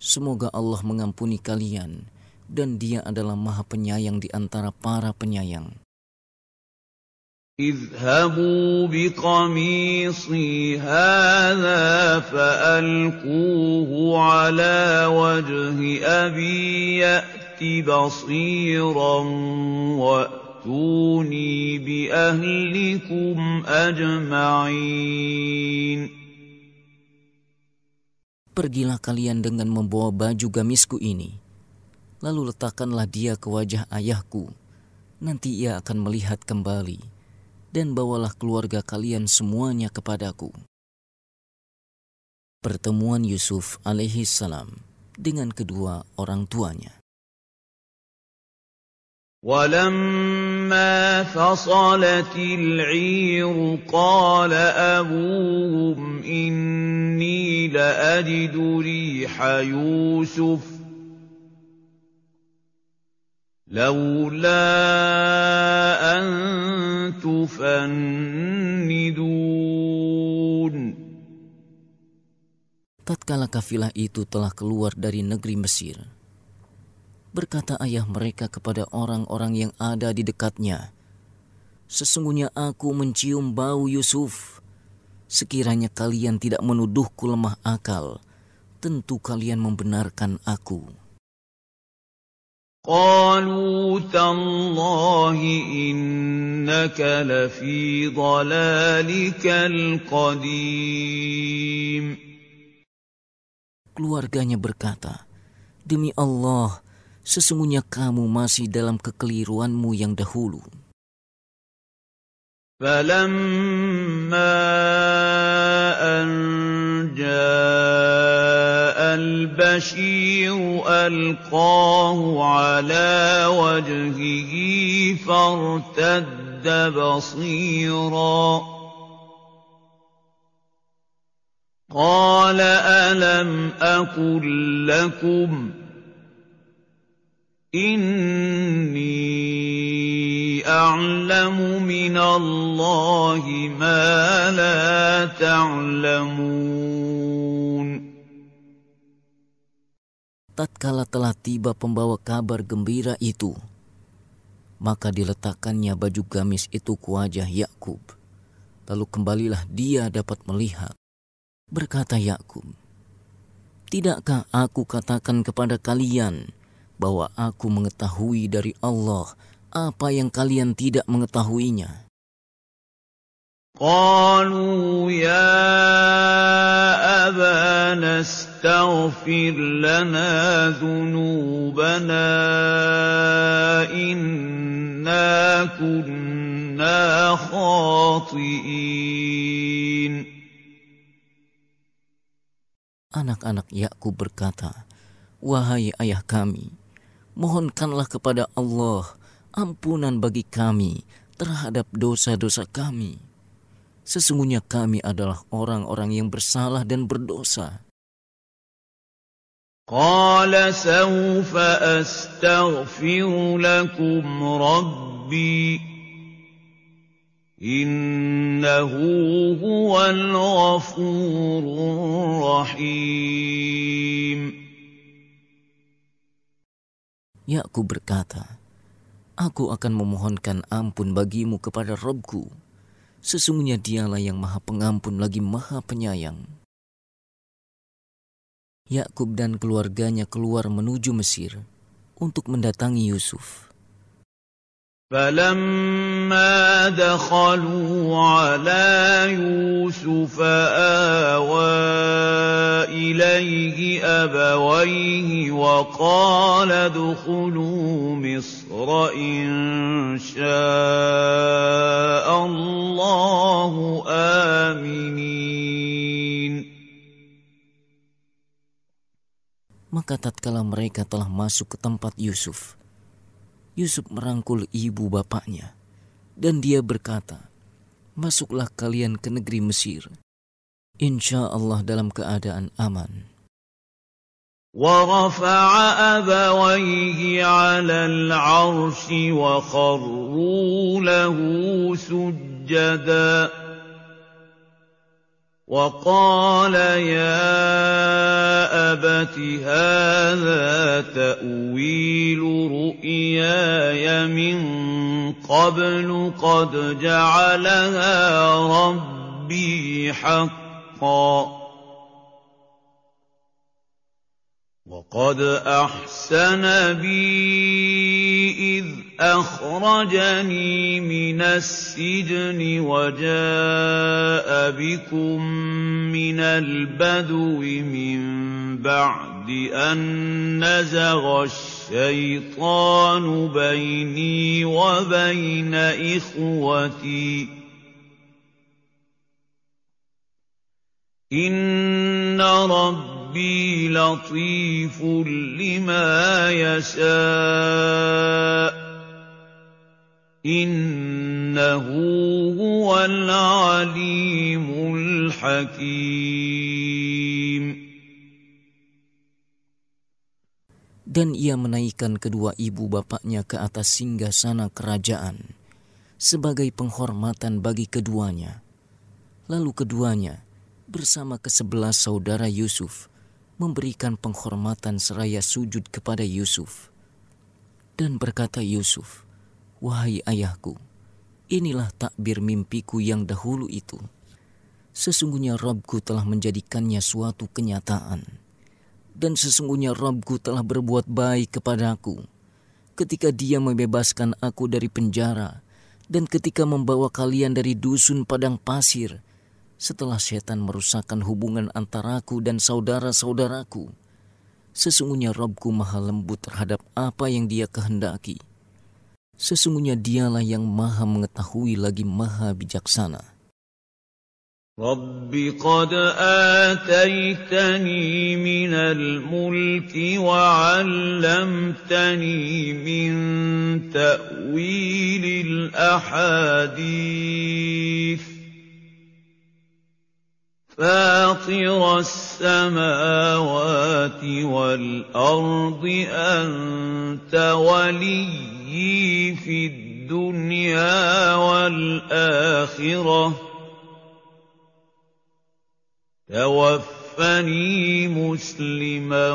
Semoga Allah mengampuni kalian dan dia adalah maha penyayang di antara para penyayang. اذهبوا بقميصي هذا فألقوه على وجه أبي يأت بصيرا وأتوني بأهلكم أجمعين Pergilah kalian dengan membawa baju gamisku ini. Lalu letakkanlah dia ke wajah ayahku. Nanti ia akan melihat kembali. Dan bawalah keluarga kalian semuanya kepadaku. Pertemuan Yusuf alaihi salam dengan kedua orang tuanya. وَلَمَّا فَصَلَتِ الْعِيرُ قَالَ أَبُوهُمْ إِنِّي لَأَجِدُ رِيحَ يُوسُفَ ۖ لَوْلَا أَن تُفَنِّدُونِ Tatkala kafilah itu telah keluar dari negeri Mesir, berkata ayah mereka kepada orang-orang yang ada di dekatnya, Sesungguhnya aku mencium bau Yusuf. Sekiranya kalian tidak menuduhku lemah akal, tentu kalian membenarkan aku. Keluarganya berkata, Demi Allah, sesungguhnya kamu masih dalam kekeliruanmu yang dahulu. فلما أن جاء البشير ألقاه على وجهه فارتد بصيراً قال ألم أقل لكم إني أعلم من الله ما لا تعلمون Tatkala telah tiba pembawa kabar gembira itu, maka diletakkannya baju gamis itu ke wajah Yakub. Lalu kembalilah dia dapat melihat. Berkata Yakub, "Tidakkah aku katakan kepada kalian?" bahwa aku mengetahui dari Allah apa yang kalian tidak mengetahuinya. قالوا يا أبانا استغفر لنا ذنوبنا إنا كنا خاطئين Anak-anak Yakub berkata, "Wahai ayah kami, mohonkanlah kepada Allah ampunan bagi kami terhadap dosa-dosa kami. Sesungguhnya kami adalah orang-orang yang bersalah dan berdosa. Qala sawfa astaghfiru lakum rabbi innahu huwal ghafurur rahim Yakub ya, berkata, Aku akan memohonkan ampun bagimu kepada Robku. Sesungguhnya dialah yang maha pengampun lagi maha penyayang. Yakub dan keluarganya keluar menuju Mesir untuk mendatangi Yusuf. فَلَمَّا دَخَلُوا عَلَىٰ يُوسُفَ آوَىٰ إِلَيْهِ أَبَوَيْهِ وَقَالَ ادْخُلُوا مِصْرَ إِن شَاءَ اللَّهُ آمِنِينَ Maka tatkala mereka telah masuk ke tempat Yusuf, Yusuf merangkul ibu bapaknya, dan dia berkata, "Masuklah kalian ke negeri Mesir, insya Allah dalam keadaan aman." وَقَالَ يَا أَبَتِ هَٰذَا تَأْوِيلُ رُؤْيَايَ مِن قَبْلُ قَدْ جَعَلَهَا رَبِّي حَقًّا ۖ وَقَدْ أَحْسَنَ بِي إِذْ أَخْرَجَنِي مِنَ السِّجْنِ وَجَاءَ بِكُم مِّنَ الْبَدْوِ مِن بَعْدِ أَن نَّزَغَ الشَّيْطَانُ بَيْنِي وَبَيْنَ إِخْوَتِي ۚ إِنَّ رَبِّي ربي لطيف لما يشاء إنه هو العليم الحكيم Dan ia menaikkan kedua ibu bapaknya ke atas singgah sana kerajaan sebagai penghormatan bagi keduanya. Lalu keduanya bersama kesebelas saudara Yusuf memberikan penghormatan seraya sujud kepada Yusuf. Dan berkata Yusuf, Wahai ayahku, inilah takbir mimpiku yang dahulu itu. Sesungguhnya Robku telah menjadikannya suatu kenyataan. Dan sesungguhnya Robku telah berbuat baik kepadaku. Ketika dia membebaskan aku dari penjara, dan ketika membawa kalian dari dusun padang pasir, setelah setan merusakkan hubungan antaraku dan saudara-saudaraku. Sesungguhnya Robku maha lembut terhadap apa yang dia kehendaki. Sesungguhnya dialah yang maha mengetahui lagi maha bijaksana. رب قد آتيتني من الملك وعلمتني من تأويل الأحاديث فاطر السماوات والأرض أنت وليي في الدنيا والآخرة توفني مسلما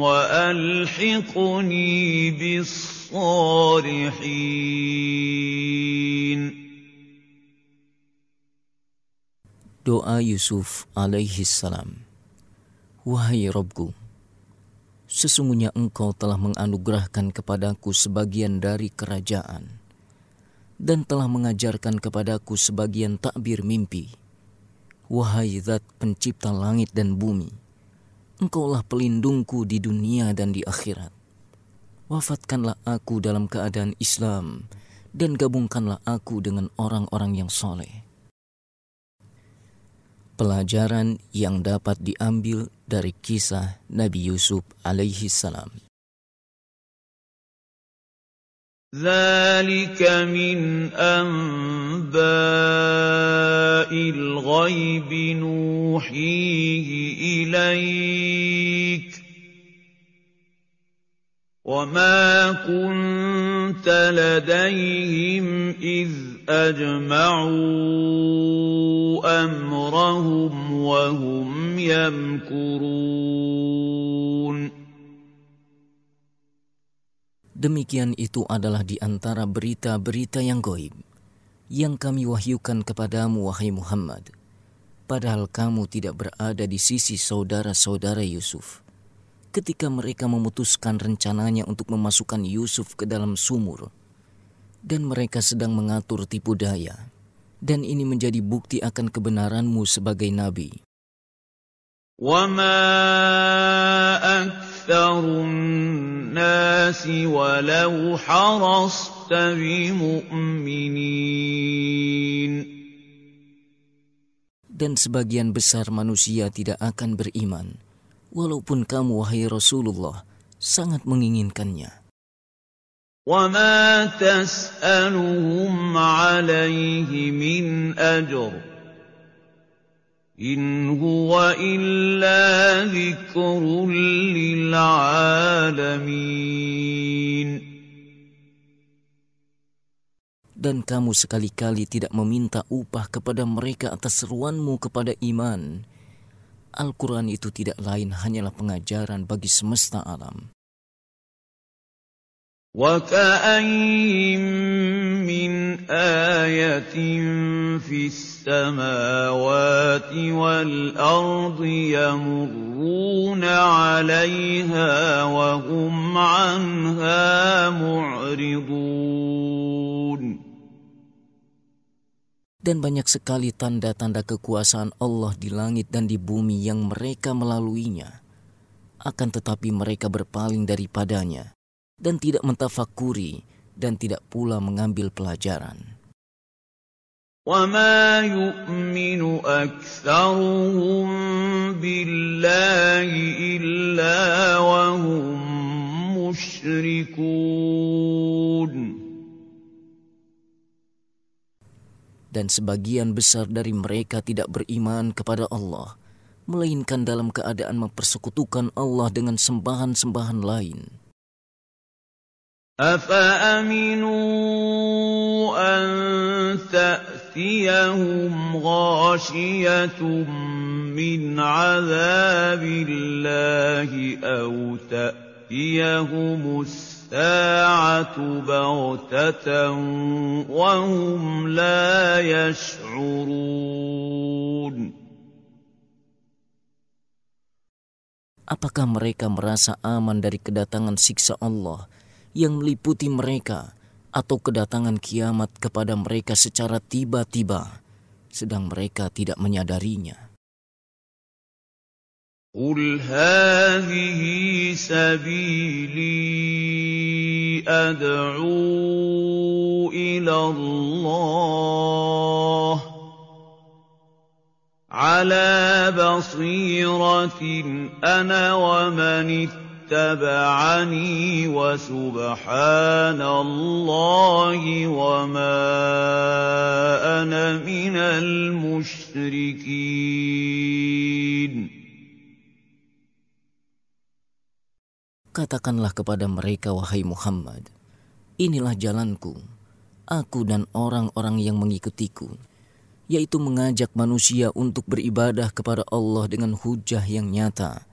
وألحقني بالصالحين Doa Yusuf alaihi salam. Wahai Robku, sesungguhnya engkau telah menganugerahkan kepadaku sebagian dari kerajaan dan telah mengajarkan kepadaku sebagian takbir mimpi. Wahai zat pencipta langit dan bumi, engkaulah pelindungku di dunia dan di akhirat. Wafatkanlah aku dalam keadaan Islam dan gabungkanlah aku dengan orang-orang yang soleh pelajaran yang dapat diambil dari kisah Nabi Yusuf alaihi salam. ذلك من أنباء الغيب نوحيه إليك وما كنت لديهم إذ أجمعوا أمرهم وهم يمكرون Demikian itu adalah di antara berita-berita yang goib yang kami wahyukan kepadamu wahai Muhammad padahal kamu tidak berada di sisi saudara-saudara Yusuf ketika mereka memutuskan rencananya untuk memasukkan Yusuf ke dalam sumur, dan mereka sedang mengatur tipu daya, dan ini menjadi bukti akan kebenaranmu sebagai nabi. Dan sebagian besar manusia tidak akan beriman, walaupun kamu wahai Rasulullah sangat menginginkannya. Dan kamu sekali-kali tidak meminta upah kepada mereka atas seruanmu kepada iman, Al-Quran itu tidak lain hanyalah pengajaran bagi semesta alam. وكاين من آيَةٍ فِي السَّمَاوَاتِ وَالْأَرْضِ يَمُرُّونَ عَلَيْهَا وَهُمْ عَنْهَا مُعْرِضُونَ dan banyak sekali tanda-tanda kekuasaan Allah di langit dan di bumi yang mereka melaluinya. Akan tetapi mereka berpaling daripadanya dan tidak mentafakuri dan tidak pula mengambil pelajaran. dan sebagian besar dari mereka tidak beriman kepada Allah, melainkan dalam keadaan mempersekutukan Allah dengan sembahan-sembahan lain. أَفَأَمِنُوا أَن تَأْتِيَهُمْ غَاشِيَةٌ مِّنْ عَذَابِ اللَّهِ أَوْ تَأْتِيَهُمُ السَّاعَةُ السَّاعَةُ بَغْتَةً وهم لا يشعرون Apakah mereka merasa aman dari kedatangan siksa Allah yang meliputi mereka atau kedatangan kiamat kepada mereka secara tiba-tiba sedang mereka tidak menyadarinya? قُلْ هَٰذِهِ سَبِيلِي أَدْعُو إِلَى اللَّهِ ۚ عَلَىٰ بَصِيرَةٍ أَنَا وَمَنِ اتَّبَعَنِي ۖ وَسُبْحَانَ اللَّهِ وَمَا أَنَا مِنَ الْمُشْرِكِينَ Katakanlah kepada mereka, wahai Muhammad, inilah jalanku, aku dan orang-orang yang mengikutiku, yaitu mengajak manusia untuk beribadah kepada Allah dengan hujah yang nyata.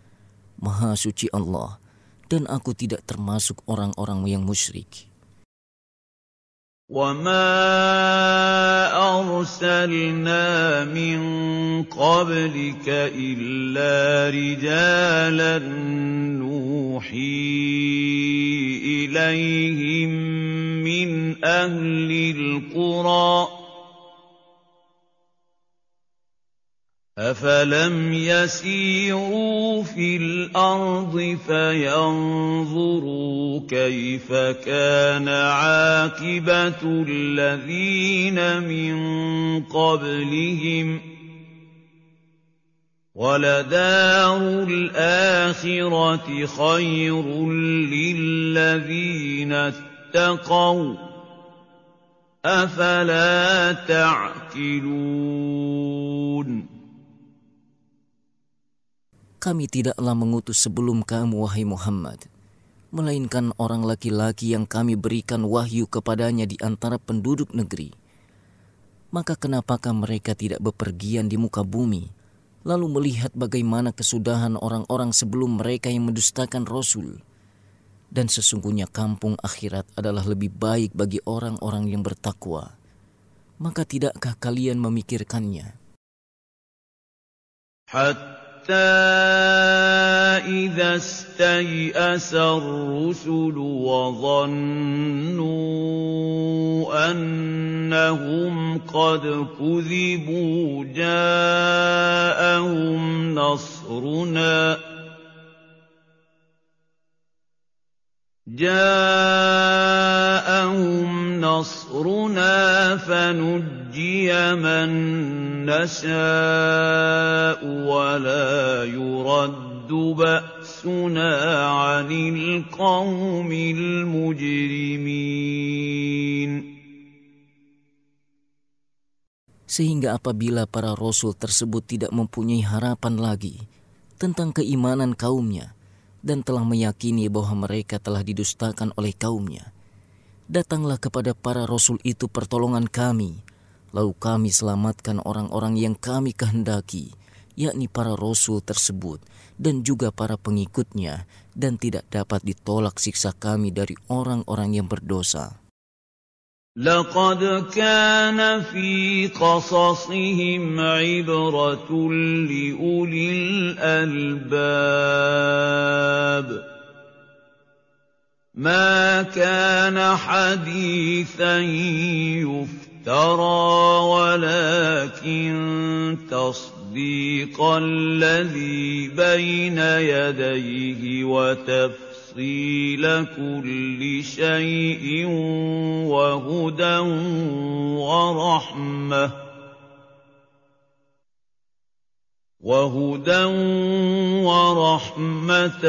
Maha suci Allah, dan aku tidak termasuk orang-orang yang musyrik. وَمَا أَرْسَلْنَا مِن قَبْلِكَ إِلَّا رِجَالًا نُّوحِي إِلَيْهِم مِّنْ أَهْلِ الْقُرَىٰ أَفَلَمْ يَسِيرُوا فِي الْأَرْضِ فَيَنظُرُوا كَيْفَ كَانَ عَاقِبَةُ الَّذِينَ مِن قَبْلِهِمْ ۚ وَلَدَارُ الْآخِرَةِ خَيْرٌ لِّلَّذِينَ اتَّقَوْا ۗ أَفَلَا تَعْقِلُونَ Kami tidaklah mengutus sebelum kamu, wahai Muhammad, melainkan orang laki-laki yang kami berikan wahyu kepadanya di antara penduduk negeri. Maka kenapakah mereka tidak bepergian di muka bumi, lalu melihat bagaimana kesudahan orang-orang sebelum mereka yang mendustakan Rasul? Dan sesungguhnya kampung akhirat adalah lebih baik bagi orang-orang yang bertakwa. Maka tidakkah kalian memikirkannya? Hat حتى إِذَا اسْتَيْأَسَ الرُّسُلُ وَظَنُّوا أَنَّهُمْ قَدْ كُذِبُوا جَاءَهُمْ نَصْرُنَا ۖ جَاءَهُمْ نَصْرُنَا فَنُجِّيَ مَن نَّشَاءُ وَلَا يُرَدُّ بَأْسُنَا عَنِ الْقَوْمِ الْمُجْرِمِينَ Sehingga apabila para rasul tersebut tidak mempunyai harapan lagi tentang keimanan kaumnya, dan telah meyakini bahwa mereka telah didustakan oleh kaumnya. Datanglah kepada para rasul itu pertolongan kami, lalu kami selamatkan orang-orang yang kami kehendaki, yakni para rasul tersebut dan juga para pengikutnya, dan tidak dapat ditolak siksa kami dari orang-orang yang berdosa. لَقَدْ كَانَ فِي قَصَصِهِمْ عِبْرَةٌ لِّأُولِي الْأَلْبَابِ ۗ مَا كَانَ حَدِيثًا يُفْتَرَىٰ وَلَٰكِن تَصْدِيقَ الَّذِي بَيْنَ يَدَيْهِ وَتَفْصِيلَ تفصيل كل شيء وهدى ورحمة وهدى ورحمة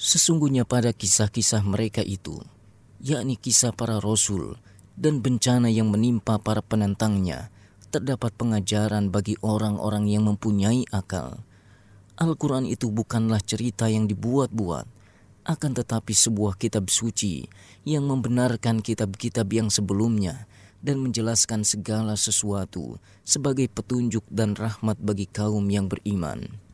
Sesungguhnya pada kisah-kisah mereka itu, yakni kisah para rasul dan bencana yang menimpa para penentangnya, terdapat pengajaran bagi orang-orang yang mempunyai akal. Al-Quran itu bukanlah cerita yang dibuat-buat, akan tetapi sebuah kitab suci yang membenarkan kitab-kitab yang sebelumnya dan menjelaskan segala sesuatu sebagai petunjuk dan rahmat bagi kaum yang beriman.